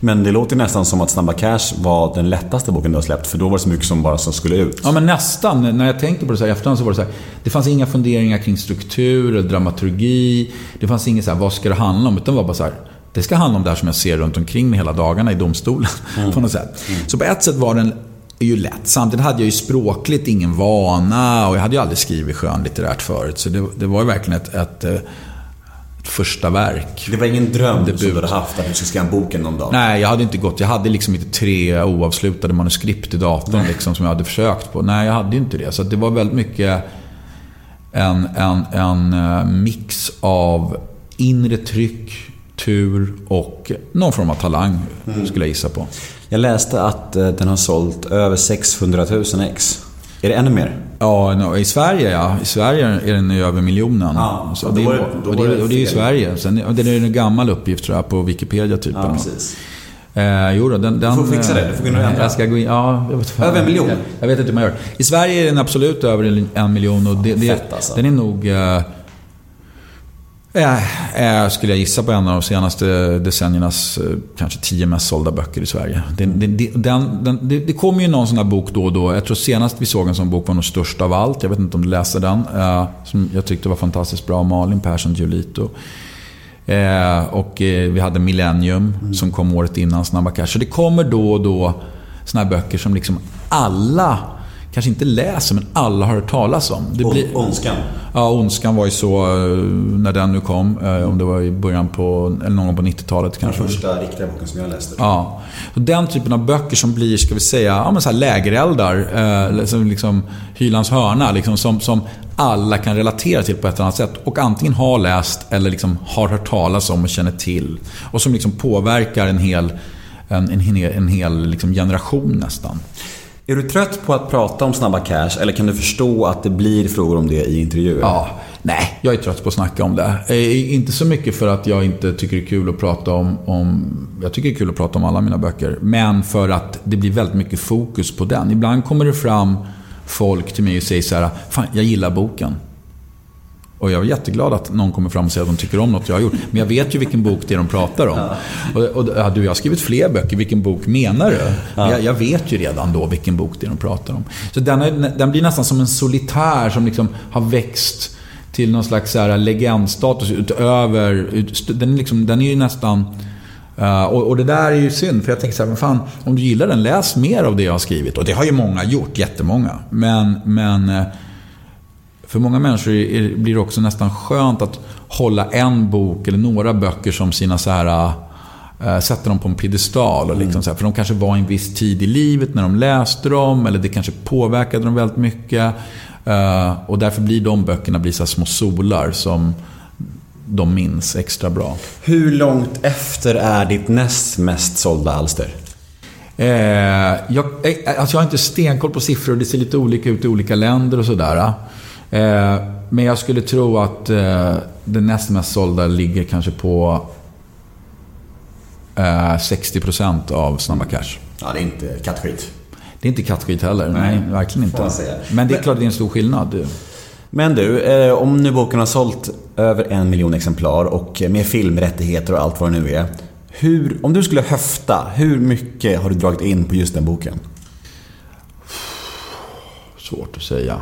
Men det låter nästan som att Snabba Cash var den lättaste boken du har släppt för då var det så mycket som bara som skulle ut. Ja, men nästan. När jag tänkte på det så här i efterhand så var det så här. Det fanns inga funderingar kring struktur eller dramaturgi. Det fanns inget så här, vad ska det handla om? Utan det var bara så här. Det ska handla om det här som jag ser runt omkring mig hela dagarna i domstolen. På något sätt. Så på ett sätt var den ju lätt. Samtidigt hade jag ju språkligt ingen vana och jag hade ju aldrig skrivit skönlitterärt förut. Så det, det var ju verkligen ett, ett, eh, ett första verk. Det var ingen dröm som Debut. du hade haft att du skulle skriva en bok någon dag? Nej, jag hade inte gått. Jag hade liksom inte tre oavslutade manuskript i datorn liksom, som jag hade försökt på. Nej, jag hade ju inte det. Så det var väldigt mycket en, en, en eh, mix av inre tryck, tur och någon form av talang, skulle jag gissa på. Jag läste att eh, den har sålt över 600 000 ex. Är det ännu mer? Ja, no, i Sverige ja. I Sverige är den över miljonen. Ja, så och det, var det- och det, det och det är ju fel. Sen, det är en gammal uppgift tror jag på Wikipedia typ. något. Eh, jo då, den, den, får fixa det. Du får gå in och ändra. Jag ska gå in, ja, jag vet. Över en miljon? Jag vet inte hur man gör. I Sverige är den absolut över en- en miljon och det, det, Fett, alltså. den är nog... Eh, eh, eh, skulle jag gissa på en av de senaste decenniernas eh, kanske tio mest sålda böcker i Sverige. Den, den, den, den, det, det kommer ju någon sån här bok då och då. Jag tror senast vi såg en sån bok var nog Störst av allt. Jag vet inte om du läste den. Eh, som jag tyckte var fantastiskt bra. Malin Persson Giolito. Eh, och eh, vi hade Millennium som kom året innan Snabba Cash. Så det kommer då och då såna här böcker som liksom alla, kanske inte läser, men alla har hört talas om. Det blir, Ondskan. Ja, Ondskan var ju så eh, när den nu kom. eh, Om det var i början på, eller någon gång på 90-talet kanske. Första riktiga boken som jag läste. Ja. Så den typen av böcker som blir, ska vi säga, ja, men så här lägereldar. Eh, eller som liksom Hylands hörna. Liksom, som, som alla kan relatera till på ett eller annat sätt. Och antingen har läst eller liksom har hört talas om och känner till. Och som liksom påverkar en hel, en, en, en hel liksom generation nästan. Är du trött på att prata om Snabba Cash eller kan du förstå att det blir frågor om det i intervjuer? Ja, nej, jag är trött på att snacka om det. Eh, inte så mycket för att jag inte tycker det är kul att prata om, om... Jag tycker det är kul att prata om alla mina böcker. Men för att det blir väldigt mycket fokus på den. Ibland kommer det fram folk till mig och säger så här, Fan, jag gillar boken. Och jag är jätteglad att någon kommer fram och säger att de tycker om något jag har gjort. Men jag vet ju vilken bok det är de pratar om. Och, och, ja, du, jag har skrivit fler böcker. Vilken bok menar du? Jag, jag vet ju redan då vilken bok det är de pratar om. Så den, är, den blir nästan som en solitär som liksom har växt till någon slags så här legendstatus utöver... Ut, den, är liksom, den är ju nästan... Uh, och, och det där är ju synd, för jag tänker så här, men fan, om du gillar den, läs mer av det jag har skrivit. Och det har ju många gjort, jättemånga. Men, men eh, för många människor är, blir det också nästan skönt att hålla en bok eller några böcker som sina så här äh, sätter dem på en piedestal. Och liksom så här, för de kanske var i en viss tid i livet när de läste dem. Eller det kanske påverkade dem väldigt mycket. Äh, och därför blir de böckerna blir så små solar som de minns extra bra. Hur långt efter är ditt näst mest sålda alster? Eh, jag, eh, alltså jag har inte stenkoll på siffror. Det ser lite olika ut i olika länder och sådär. Eh, men jag skulle tro att eh, det näst mest sålda ligger kanske på eh, 60% av Snabba Cash. Ja, det är inte kattskit. Det är inte kattskit heller. Nej, verkligen får man inte. Men det är klart det är en stor skillnad. Men du, eh, om nu boken har sålt över en miljon exemplar och med filmrättigheter och allt vad det nu är. Hur, om du skulle höfta, hur mycket har du dragit in på just den boken? Svårt att säga.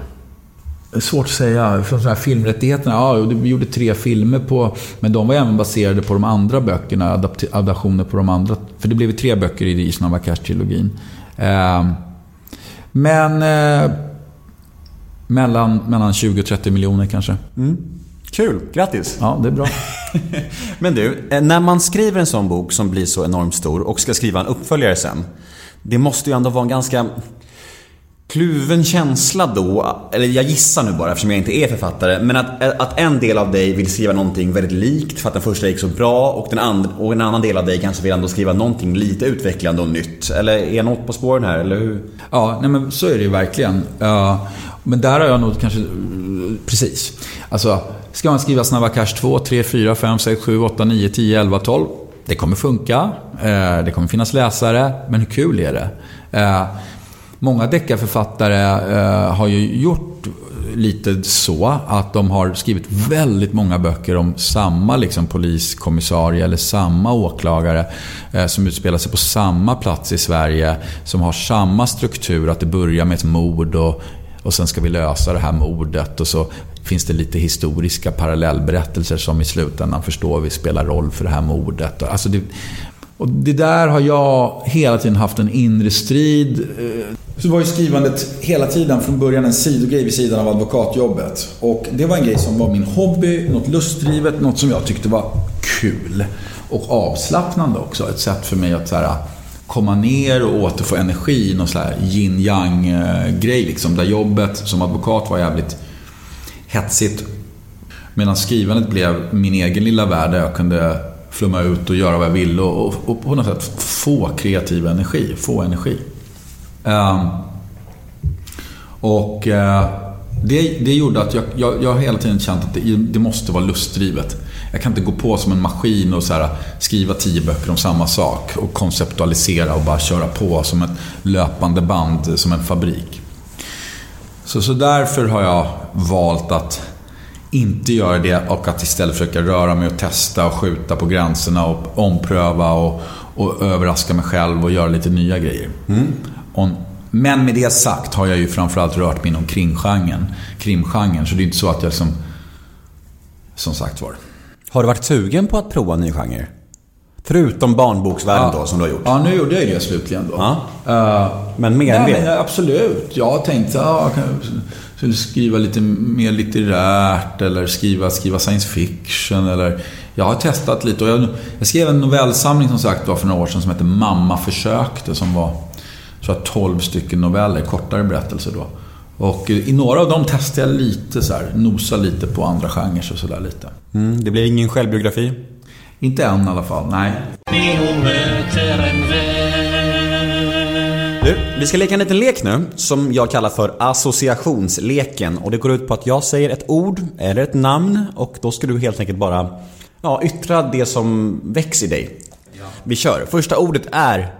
Svårt att säga. Från här filmrättigheterna, ja, vi gjorde tre filmer på... Men de var även baserade på de andra böckerna, adapt- adaptioner på de andra. För det blev tre böcker i Snabba Cash-trilogin. Eh, men... Eh, mellan, mellan 20 och 30 miljoner kanske. Kul, grattis! Ja, det är bra. Men du, eh, när man skriver en sån bok som blir så enormt stor och ska skriva en uppföljare sen. Det måste ju ändå vara en ganska kluven känsla då, eller jag gissar nu bara eftersom jag inte är författare, men att, att en del av dig vill skriva någonting väldigt likt för att den första gick så bra och, den and, och en annan del av dig kanske vill ändå skriva någonting lite utvecklande och nytt. Eller är jag något på spåren här, eller hur? Ja, nej men så är det ju verkligen. Eh, men där har jag nog kanske... Precis. Alltså, ska man skriva Snabba Cash 2, 3, 4, 5, 6, 7, 8, 9, 10, 11, 12. Det kommer funka. Eh, det kommer finnas läsare. Men hur kul är det? Eh, Många deckarförfattare eh, har ju gjort lite så att de har skrivit väldigt många böcker om samma liksom, poliskommissarie eller samma åklagare eh, som utspelar sig på samma plats i Sverige. Som har samma struktur, att det börjar med ett mord och, och sen ska vi lösa det här mordet. Och så finns det lite historiska parallellberättelser som i slutändan förstår vi spelar roll för det här mordet. Alltså det, och det där har jag hela tiden haft en inre strid. Eh, så var ju skrivandet hela tiden från början en sidogrej vid sidan av advokatjobbet. Och det var en grej som var min hobby, något lustdrivet, något som jag tyckte var kul. Och avslappnande också. Ett sätt för mig att så här, ah, komma ner och återfå energi. Någon sån här yin yang eh, grej liksom. Där jobbet som advokat var jävligt hetsigt. Medan skrivandet blev min egen lilla värld där jag kunde flumma ut och göra vad jag ville och, och, och på något sätt få kreativ energi, få energi. Um, och, uh, Det, det gjorde att jag, jag, jag hela tiden känt att det, det måste vara lustdrivet. Jag kan inte gå på som en maskin och så här, skriva tio böcker om samma sak och konceptualisera och bara köra på som ett löpande band, som en fabrik. Så, så därför har jag valt att inte göra det och att istället försöka röra mig och testa och skjuta på gränserna och ompröva och, och överraska mig själv och göra lite nya grejer. Och, men med det sagt har jag ju framförallt rört mig inom krimgenren. krimgenren så det är inte så att jag liksom... Som sagt var. Har du varit sugen på att prova en ny genre? Förutom barnboksvärlden då, som du har gjort. Ja, nu gjorde jag det slutligen då. Ja. Eh, Men mer än Nej, det? men absolut. Jag har tänkt ja, skulle skriva lite mer litterärt eller skriva, skriva science fiction. Eller, jag har testat lite. Och jag, jag skrev en novellsamling som sagt var för några år sedan som heter Mamma försökte. Som var så här, 12 stycken noveller, kortare berättelser då. Och i några av dem testade jag lite så här, nosa lite på andra genrer och sådär lite. Mm, det blir ingen självbiografi? Inte än i alla fall, nej. Du, vi ska leka en liten lek nu som jag kallar för associationsleken. Och det går ut på att jag säger ett ord eller ett namn och då ska du helt enkelt bara ja, yttra det som väcks i dig. Vi kör. Första ordet är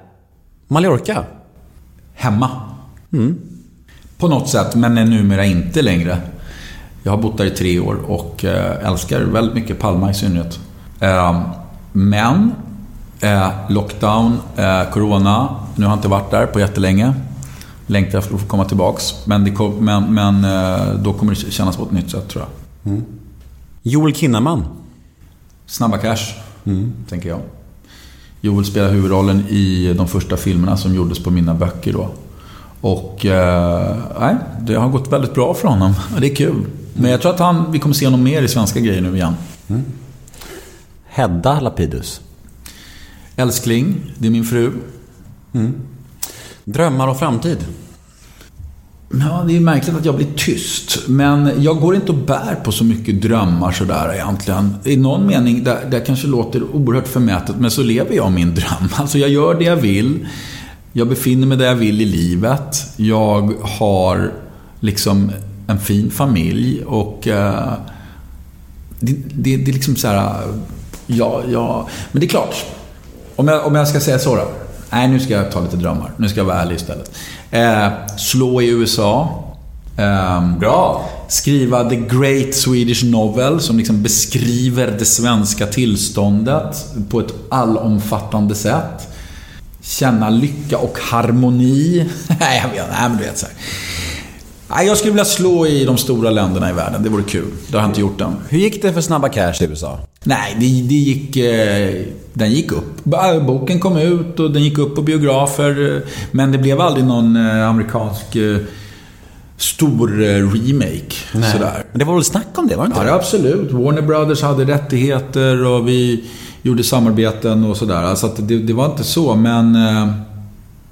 Mallorca. Hemma. På något sätt, men är numera inte längre. Jag har bott där i tre år och eh, älskar väldigt mycket Palma i synnerhet. Eh, Men, eh, lockdown, eh, corona. Nu har jag inte varit där på jättelänge. Längtar efter att få komma tillbaks. Men, kom, men, men eh, då kommer det kännas på ett nytt sätt tror jag. Joel Kinnaman. Snabba cash, tänker jag. Joel spelar huvudrollen i de första filmerna som gjordes på mina böcker då. Och eh, nej, det har gått väldigt bra för honom. Det är kul. Men jag tror att han, vi kommer se honom mer i svenska grejer nu igen. Hedda Lapidus. Älskling, det är min fru. Mm. Drömmar och framtid. Ja, det är märkligt att jag blir tyst. Men jag går inte och bär på så mycket drömmar sådär egentligen. I någon mening, där, där kanske låter oerhört förmätet, men så lever jag min dröm. Alltså jag gör det jag vill. Jag befinner mig där jag vill i livet. Jag har liksom en fin familj och eh, det, det, det är liksom så här, ja, ja. Men det är klart. Om jag, om jag ska säga så då. Nej, nu ska jag ta lite drömmar. Nu ska jag vara ärlig istället. Eh, slå i USA. Ehm, Bra. Skriva The Great Swedish Novel som liksom beskriver det svenska tillståndet på ett allomfattande sätt. Känna lycka och harmoni. Nej, jag vet Nej, men du vet så här. Nej, jag skulle vilja slå i de stora länderna i världen. Det vore kul. Det har jag inte gjort än. Hur gick det för Snabba Cash i USA? Nej, det, det gick... Eh, den gick upp. Boken kom ut och den gick upp på biografer. eh, Men det blev aldrig någon eh, amerikansk eh, stor eh, remake. Sådär. Men det var väl snack om det, var det inte? Ja, det absolut. Warner Brothers hade rättigheter och vi gjorde samarbeten och sådär. Så att det, det var inte så, men... Eh,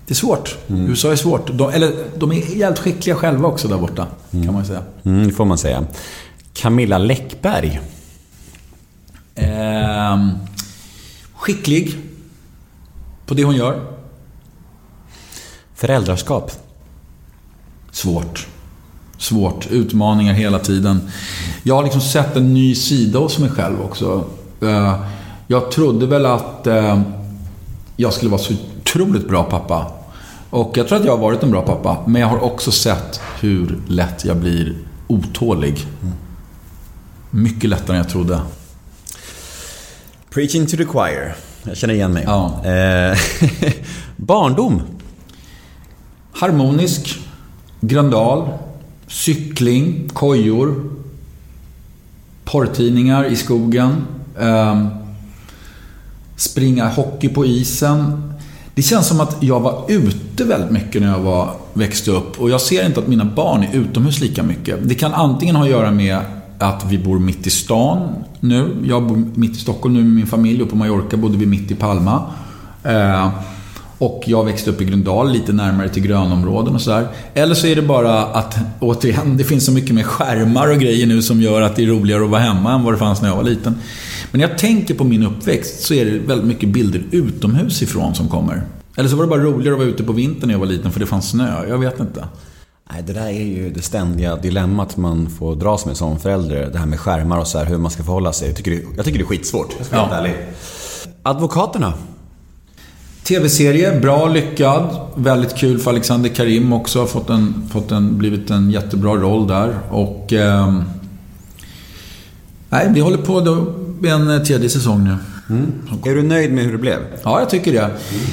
det är svårt. USA är svårt. De, eller, de är jävligt skickliga själva också där borta, kan man säga. Mm, det får man säga. Camilla Läckberg. Ehm, skicklig på det hon gör. Föräldraskap. Svårt. Svårt. Utmaningar hela tiden. Jag har liksom sett en ny sida hos mig själv också. Eh, Jag trodde väl att eh, jag skulle vara så otroligt bra pappa. Och jag tror att jag har varit en bra pappa. Men jag har också sett hur lätt jag blir otålig. Mycket lättare än jag trodde. Preaching to the choir. Jag känner igen mig. Ja. Eh, barndom. Harmonisk, Gröndal, cykling, kojor, porrtidningar i skogen, ehm, springa hockey på isen. Det känns som att jag var ute väldigt mycket när jag var, växte upp och jag ser inte att mina barn är utomhus lika mycket. Det kan antingen ha att göra med att vi bor mitt i stan nu. Jag bor mitt i Stockholm nu med min familj och på Mallorca bodde vi mitt i Palma. Eh, och jag växte upp i Gröndal, lite närmare till grönområden och sådär. Eller så är det bara att, återigen, det finns så mycket mer skärmar och grejer nu som gör att det är roligare att vara hemma än vad det fanns när jag var liten. Men när jag tänker på min uppväxt så är det väldigt mycket bilder utomhus ifrån som kommer. Eller så var det bara roligare att vara ute på vintern när jag var liten för det fanns snö. Jag vet inte. Nej, det där är ju det ständiga dilemmat man får dras med som förälder. Det här med skärmar och så här, hur man ska förhålla sig. Jag tycker det, jag tycker det är skitsvårt. Jag ska vara Ja. helt ärlig. Advokaterna. TV-serie, bra, lyckad. Väldigt kul för Alexander Karim också. Har fått en, fått en, blivit en jättebra roll där. Och... ehm, nej, vi håller på en eh, tredje säsong nu. Är du nöjd med hur det blev? Ja, jag tycker det.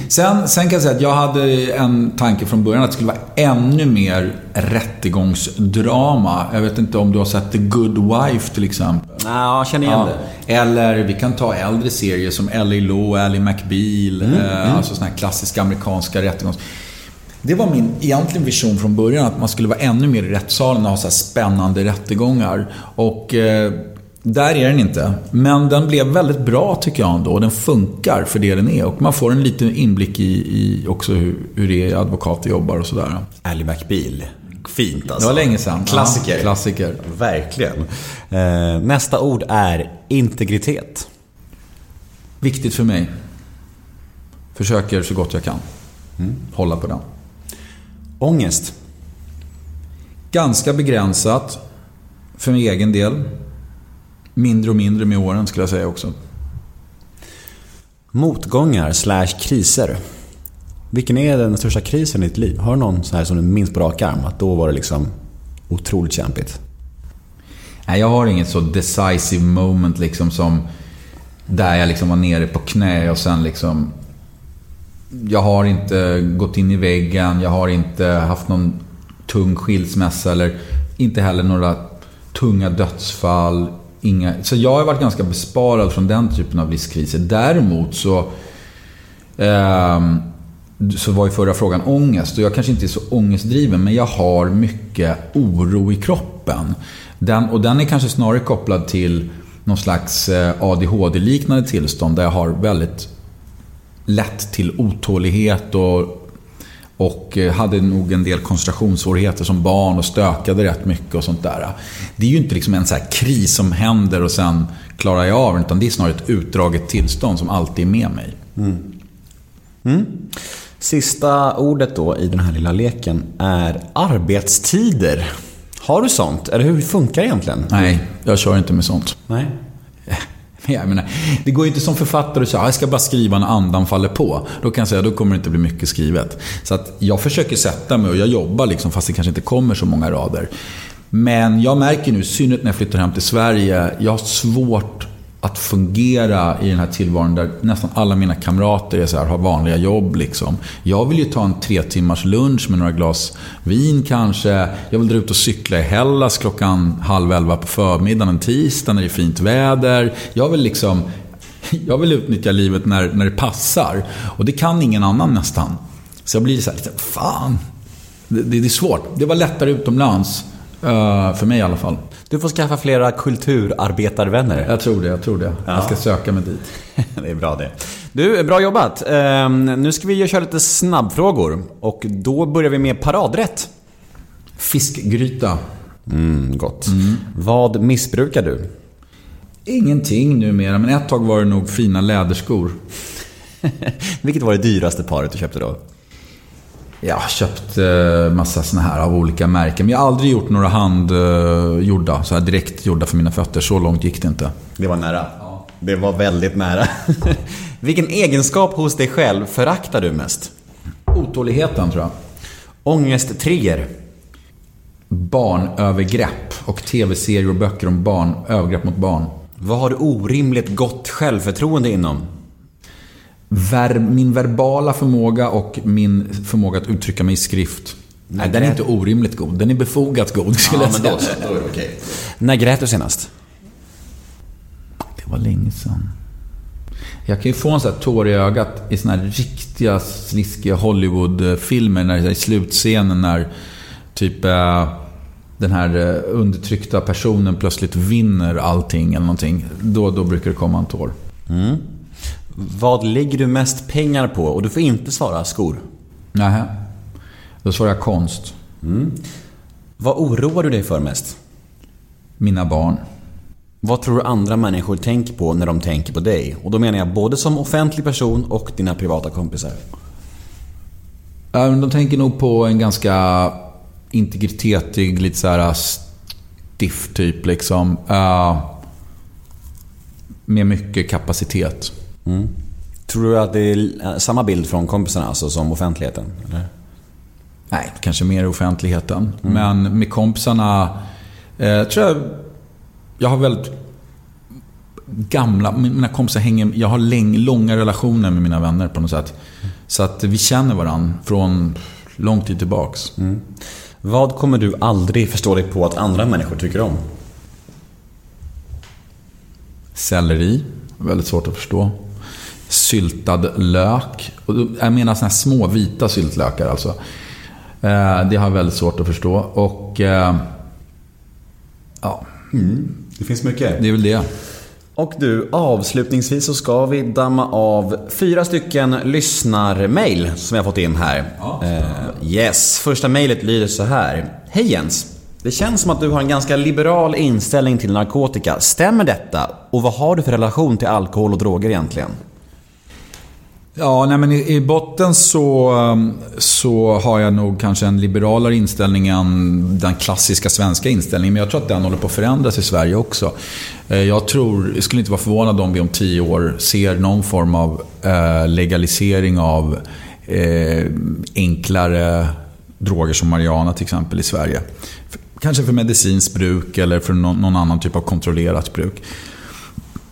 Sen, sen kan jag säga att jag hade en tanke från början att det skulle vara ännu mer rättegångsdrama. Jag vet inte om du har sett The Good Wife till exempel. Nej, jag känner igen Ja. det. Eller vi kan ta äldre serier som Ellie Law, Ally McBeal. eh, Alltså såna här klassiska amerikanska rättegångs... Det var min egentligen vision från början, att man skulle vara ännu mer i rättssalen och ha så här spännande rättegångar. Och eh, där är den inte. Men den blev väldigt bra tycker jag ändå. Den funkar för det den är. Och man får en liten inblick i, i också hur, hur det är advokater jobbar och sådär. Ally McBeal. Fint alltså. Det var länge sedan. Klassiker. Ja, klassiker. Verkligen. Eh, nästa ord är integritet. Viktigt för mig. Försöker så gott jag kan. Hålla på den. Ångest. Ganska begränsat för min egen del. Mindre och mindre med åren skulle jag säga också. Motgångar slash kriser. Vilken är den största krisen i ditt liv? Har du någon så här som du minns på rak arm? Att då var det liksom otroligt kämpigt. Nej, jag har inget så decisive moment liksom som där jag liksom var nere på knä och sen liksom... Jag har inte gått in i väggen, jag har inte haft någon tung skilsmässa eller inte heller några tunga dödsfall. Inga, så jag har varit ganska besparad från den typen av livskriser. Däremot så... Eh, så var ju förra frågan ångest och jag kanske inte är så ångestdriven men jag har mycket oro i kroppen. Den, och den är kanske snarare kopplad till någon slags eh, ADHD-liknande tillstånd där jag har väldigt lätt till otålighet och, och eh, hade nog en del koncentrationssvårigheter som barn och stökade rätt mycket och sånt där. Det är ju inte liksom en så här kris som händer och sen klarar jag av den utan det är snarare ett utdraget tillstånd som alltid är med mig. Sista ordet då i den här lilla leken är arbetstider. Har du sånt? Eller hur funkar det egentligen? Nej, jag kör inte med sånt. Nej. Men Jag menar, det går ju inte som författare att säga ah, jag ska bara skriva när andan faller på. Då kan jag säga då kommer det inte bli mycket skrivet. Så att jag försöker sätta mig och jag jobbar liksom fast det kanske inte kommer så många rader. Men jag märker nu, i synnerhet när jag flyttar hem till Sverige, jag har svårt att fungera i den här tillvaron där nästan alla mina kamrater är så här, har vanliga jobb. Liksom. Jag vill ju ta en tre timmars lunch med några glas vin kanske. Jag vill dra ut och cykla i Hellas klockan halv elva på förmiddagen en tisdag när det är fint väder. Jag vill liksom jag vill utnyttja livet när, när det passar. Och det kan ingen annan nästan. Så jag blir så här lite, fan. Det, det, det är svårt. Det var lättare utomlands eh, för mig i alla fall. Du får skaffa flera kulturarbetarvänner. Jag tror det, jag tror det. Jag ska söka mig dit. Det är bra det. Du, bra jobbat. Ehm, nu ska vi köra lite snabbfrågor. Och då börjar vi med paradrätt. Fiskgryta. Mm, gott. Vad missbrukar du? Ingenting numera, men ett tag var det nog fina läderskor. Vilket var det dyraste paret du köpte då? Jag har köpt eh, massa såna här av olika märken. Men jag har aldrig gjort några handgjorda, så här direkt gjorda för mina fötter. Så långt gick det inte. Det var nära. Det var väldigt nära. Vilken egenskap hos dig själv föraktar du mest? Otåligheten tror jag. Ångesttrigger. Barnövergrepp och tv-serier och böcker om barn, övergrepp mot barn. Vad har du orimligt gott självförtroende inom? Ver, min verbala förmåga och min förmåga att uttrycka mig i skrift. Nej, den är inte orimligt god. Den är befogat god, skulle jag säga. då är det okej. När grät du senast? Det var länge sedan. Jag kan ju få en sån här tår i ögat i såna här riktiga sliskiga Hollywoodfilmer när i slutscenen när typ eh, den här eh, undertryckta personen plötsligt vinner allting eller någonting. Då, då brukar det komma en tår. Vad lägger du mest pengar på? Och du får inte svara skor. Nähä. Då svarar jag konst. Vad oroar du dig för mest? Mina barn. Vad tror du andra människor tänker på när de tänker på dig? Och då menar jag både som offentlig person och dina privata kompisar. De tänker nog på en ganska integritet, lite så här stiff typ liksom. Med mycket kapacitet. Mm. Tror du att det är samma bild från kompisarna alltså, som offentligheten? Eller? Nej, kanske mer offentligheten. Mm. Men med kompisarna eh, tror jag... Jag har väldigt gamla... Mina kompisar hänger... Jag har läng, långa relationer med mina vänner på något sätt. Så att vi känner varandra från lång tid tillbaks. Mm. Vad kommer du aldrig förstå dig på att andra människor tycker om? Selleri. Väldigt svårt att förstå. Syltad lök. Jag menar såna här små vita syltlökar alltså. Eh, det har jag väldigt svårt att förstå. Och... Eh, ja. Mm. Det finns mycket. Det är väl det. Och du, avslutningsvis så ska vi damma av fyra stycken lyssnarmail som vi har fått in här. Ja, uh, yes, första mejlet lyder så här. Hej Jens! Det känns som att du har en ganska liberal inställning till narkotika. Stämmer detta? Och vad har du för relation till alkohol och droger egentligen? Ja, nej men i, i, botten så, ehm, så har jag nog kanske en liberalare inställning än den klassiska svenska inställningen. Men jag tror att den håller på att förändras i Sverige också. Eh, jag tror, jag skulle inte vara förvånad om vi om tio år ser någon form av eh, legalisering av eh, enklare droger som marijuana till exempel i Sverige. Kanske för medicinskt bruk eller för någon, någon annan typ av kontrollerat bruk.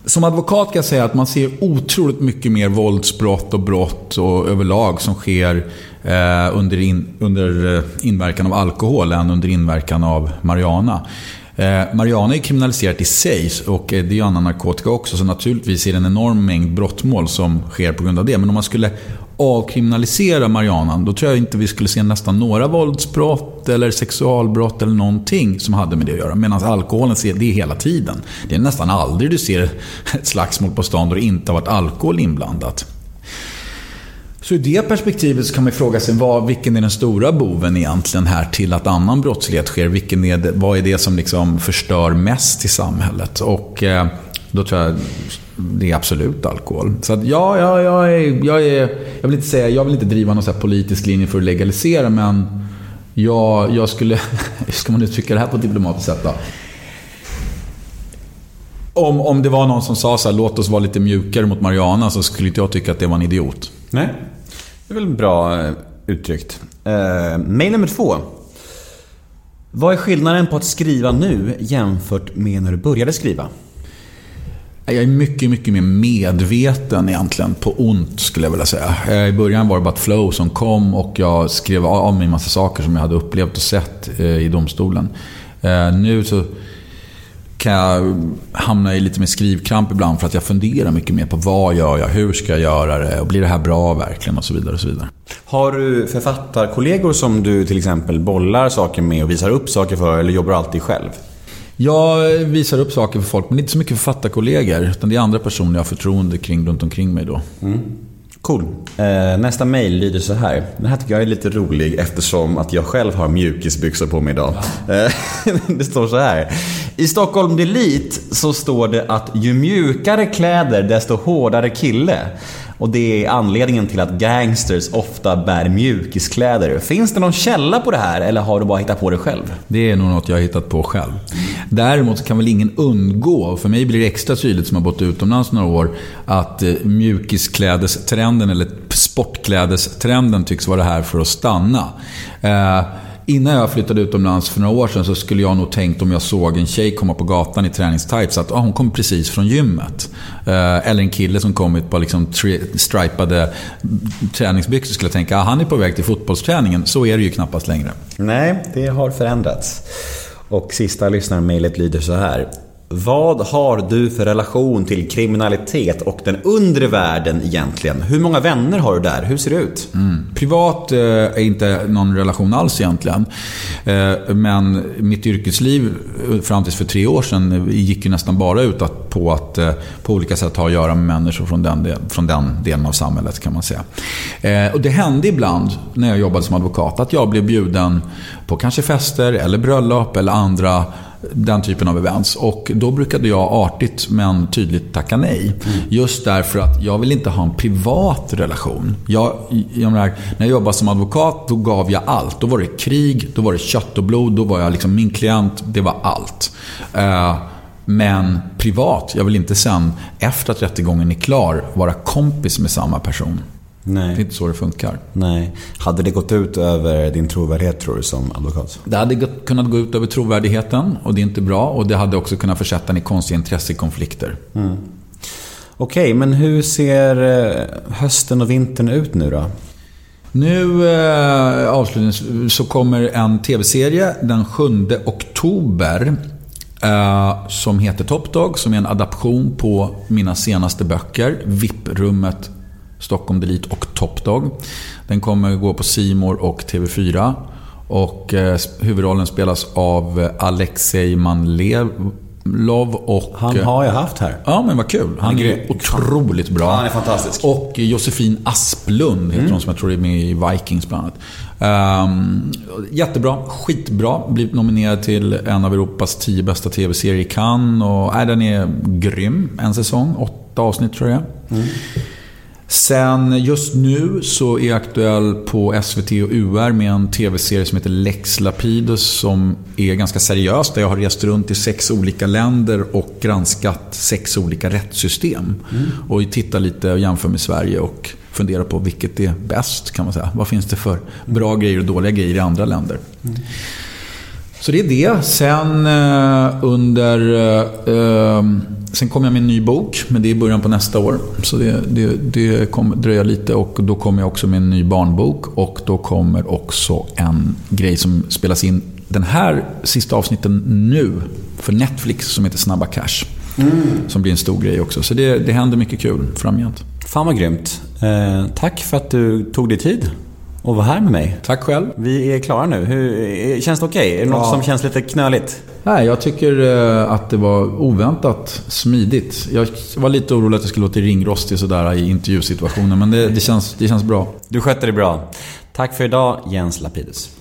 Som advokat kan jag säga att man ser otroligt mycket mer våldsbrott och brott och överlag som sker eh, under, in, under eh, inverkan av alkohol än under inverkan av marijuana. Eh, marijuana är kriminaliserat i sig och eh, det är ju annan narkotika också. Så naturligtvis är det en enorm mängd brottmål som sker på grund av det. Men om man skulle avkriminalisera marijuanan, då tror jag inte vi skulle se nästan några våldsbrott eller sexualbrott eller någonting som hade med det att göra. Medan alkoholen ser det hela tiden. Det är nästan aldrig du ser ett slagsmål på stan då det inte har varit alkohol inblandat. Så i det perspektivet så kan man fråga sig vad, vilken är den stora boven egentligen här till att annan brottslighet sker? Vilken är det, vad är det som liksom förstör mest i samhället? Och eh, då tror jag det är absolut alkohol. Så att, ja, ja, jag, är, jag, är, jag, vill inte säga, jag vill inte driva någon så politisk linje för att legalisera, men jag, jag skulle... Hur ska man uttrycka det här på ett diplomatiskt sätt då? Om, om det var någon som sa så här, låt oss vara lite mjukare mot Mariana så skulle inte jag tycka att det var en idiot. Nej, det är väl bra eh, uttryckt. Eh, mail nummer två. Vad är skillnaden på att skriva nu jämfört med när du började skriva? Jag är mycket, mycket mer medveten egentligen på ont skulle jag vilja säga. Eh, I början var det bara ett flow som kom och jag skrev av mig en massa saker som jag hade upplevt och sett eh, i domstolen. Eh, nu så kan jag hamna i lite mer skrivkramp ibland för att jag funderar mycket mer på vad gör jag, hur ska jag göra det och blir det här bra verkligen och så vidare. och så vidare. Har du författarkollegor som du till exempel bollar saker med och visar upp saker för eller jobbar du alltid själv? Jag visar upp saker för folk, men inte så mycket författarkollegor. Utan det är andra personer jag har förtroende kring runt omkring mig då. Mm. Cool. Eh, nästa mail lyder så här. Den här tycker jag är lite rolig eftersom att jag själv har mjukisbyxor på mig idag. Ja. Eh, det står så här. I Stockholm Delete så står det att ju mjukare kläder desto hårdare kille. Och det är anledningen till att gangsters ofta bär mjukiskläder. Finns det någon källa på det här eller har du bara hittat på det själv? Det är nog något jag har hittat på själv. Däremot kan väl ingen undgå, och för mig blir det extra tydligt som har bott utomlands några år, att eh, mjukisklädestrenden eller sportklädestrenden tycks vara här för att stanna. Eh, Innan jag flyttade utomlands för några år sedan så skulle jag nog tänkt om jag såg en tjej komma på gatan i träningstights att ah, hon kom precis från gymmet. Eh, eller en kille som kom i ett par liksom stripade träningsbyxor skulle jag tänka ah, han är på väg till fotbollsträningen. Så är det ju knappast längre. Nej, det har förändrats. Och sista lyssnarmailet lyder så här. Vad har du för relation till kriminalitet och den undre världen egentligen? Hur många vänner har du där? Hur ser det ut? Mm. Privat eh, är inte någon relation alls egentligen. Eh, men mitt yrkesliv eh, fram tills för tre år sedan eh, gick ju nästan bara ut att, på att eh, på olika sätt ha att göra med människor från den, del, från den delen av samhället kan man säga. Eh, och det hände ibland när jag jobbade som advokat att jag blev bjuden på kanske fester eller bröllop eller andra den typen av events. Och då brukade jag artigt men tydligt tacka nej. Mm. Just därför att jag vill inte ha en privat relation. Jag, jag menar, när jag jobbade som advokat, då gav jag allt. Då var det krig, då var det kött och blod, då var jag liksom min klient, det var allt. Uh, men privat, jag vill inte sen, efter att rättegången är klar, vara kompis med samma person. Nej. Det är inte så det funkar. Nej. Hade det gått ut över din trovärdighet tror du som advokat? Det hade kunnat gå ut över trovärdigheten och det är inte bra. Och det hade också kunnat försätta en i konstiga intressekonflikter. Mm. Okej, okay, men hur ser eh, hösten och vintern ut nu då? Nu eh, avslutningsvis så kommer en tv-serie den 7 oktober. Eh, som heter Top Dog, som är en adaption på mina senaste böcker. VIP-rummet Stockholm Delete och Top Dog. Den kommer gå på Simor och TV4. Och eh, huvudrollen spelas av eh, Alexej Manlov och... Han har jag haft här. Ja, men vad kul. Han är otroligt bra. han är fantastisk. Och Josefin Asplund heter mm. hon som jag tror är med i Vikings bland annat. Um, jättebra, skitbra. Blivit nominerad till en av Europas tio bästa tv-serier i Cannes. Och, äh, den är grym. En säsong, åtta avsnitt tror jag. Mm. Sen just nu så är jag aktuell på SVT och UR med en tv-serie som heter Lex Lapidus som är ganska seriös. Där jag har rest runt i sex olika länder och granskat sex olika rättssystem. Mm. Och tittar lite och jämför med Sverige och funderar på vilket är bäst kan man säga. Vad finns det för bra grejer och dåliga grejer i andra länder. Mm. Så det är det. Sen eh, under... Eh, sen kommer jag med en ny bok, men det är i början på nästa år. Så det, det, det kommer dröja lite och då kommer jag också med en ny barnbok. Och då kommer också en grej som spelas in den här sista avsnitten nu för Netflix som heter Snabba Cash. Mm. Som blir en stor grej också. Så det, det händer mycket kul framgent. Fan vad grymt. Eh, tack för att du tog dig tid och vara här med mig. Tack själv. Vi är klara nu. Hur, känns det okej? Okay? Är det ja. något som känns lite knöligt? Nej, jag tycker eh, att det var oväntat smidigt. Jag var lite orolig att det skulle låta ringrostig sådär i intervjusituationen, men det, det, känns, det känns bra. Du skötte det bra. Tack för idag, Jens Lapidus.